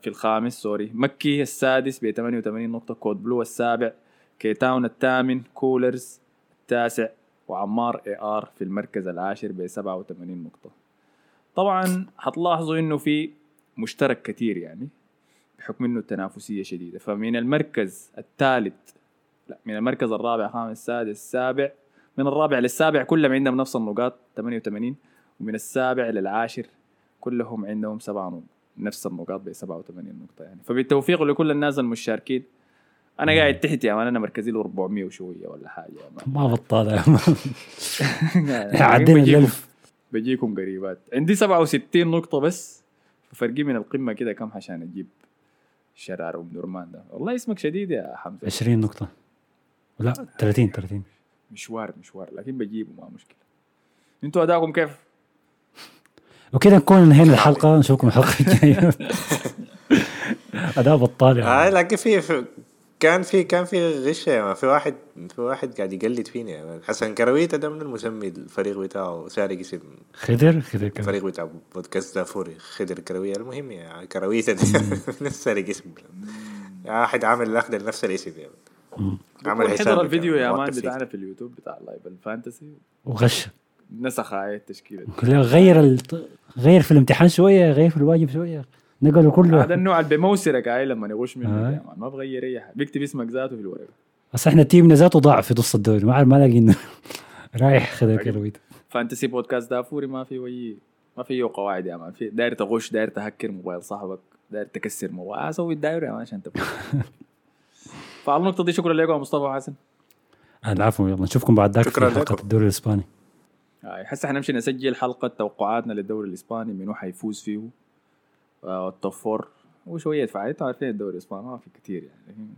في الخامس سوري مكي السادس ب 88 نقطة. كود بلو السابع كيتاون الثامن كولرز التاسع. وعمار اي ار في المركز العاشر ب 87 نقطة. طبعا حتلاحظوا إنه في مشترك كتير يعني بحكم إنه التنافسية شديدة. فمن المركز الثالث لا من المركز الرابع خامس سادس سابع من الرابع للسابع كلهم عندهم نفس النقاط 88 ومن السابع للعاشر كلهم عندهم سبعة نقط نفس النقاط ب 87 نقطة يعني. فبالتوفيق لكل الناس المشاركين أنا قاعد تحت يا مان أنا مركزي له 400 وشوية ولا حاجة يا مان. ما بطال يا مان. يعني عدينا بجيكم- الألف بجيكم قريبات. عندي 67 نقطة بس فرقي من القمة كده كم عشان أجيب شرار أم درمان ده. والله اسمك شديد يا حمزة. 20 نقطة. لا 30 30 مشوار مشوار لكن بجيبه ما مشكلة. أنتوا اداكم كيف؟ وكده نكون انهينا الحلقة نشوفكم الحلقة الجاية. أداء بطال آه يعني لكن في في- كان في كان في غش يا مان. في واحد في واحد قاعد يقلد فيني يا مان. حسن كرويتا ده من المسمي الفريق بتاعه سارق اسم خضر خضر كمان الفريق بتاع بودكاست دافوري خضر كروية المهم يا كرويتا ده نفس سارق اسم واحد عامل الاخضر نفس الاسم يا مان. عمل حساب الفيديو يا مان. بتاعنا في اليوتيوب بتاع لايف الفانتسي وغش نسخ هاي. كله غير ال... غير في الامتحان شوية غير في الواجب شوية نقلوا هذا كله النوع اللي بموسرك هاي لما يغش منك آه. يا مان ما بغير اي حاجة بيكتب اسمك ذاته في الورقة. بس إحنا تيمنا ذاته ضاع في نص الدوري. ما عارف ما لاقي إنه رايح خضر كرويت فانتسي بودكاست دافوري ما في way ما فيه قواعد يا مان. في داير تغش داير تهكر موبايل صاحبك داير تكسر موضوع أسوي الدايره يا مان عشان تبقى فعلى النقطة دي شكرا لكم يا مصطفى وحسن العفو يلا نشوفكم بعد ذاك في حلقة. الدوري الإسباني. حسا حنمشي نسجل حلقة توقعاتنا للدوري الإسباني منو حيفوز فيه. آه، ال top four وشوية فعاليات عارفين الدوري الإسباني ما في كثير يعني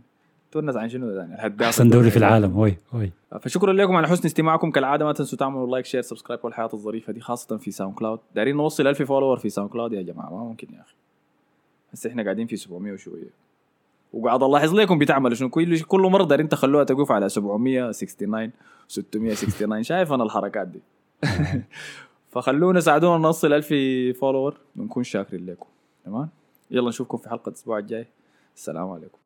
تونس عن شنو يعني الهداف أحسن دوري في العالم وي وي فشكرا لكم على حسن استماعكم كالعادة ما تنسوا تعملوا like share subscribe والحياة الظريفة دي خاصة في ساوند كلاود دايرين نوصل 1000 follower في ساوند كلاود يا جماعة ما ممكن يا أخي. هسه إحنا قاعدين في 700 وشوية. وقاعد الاحظ لكم بتعملوا شنو؟ كل كل مرة دايرين تخلوها تقف على 769 669 شايف أنا الحركات دي. فخلونا ساعدونا نوصل 1000 فولور ونكون شاكرين لكم. تمام؟ يلا نشوفكم في حلقة الأسبوع الجاي. السلام عليكم.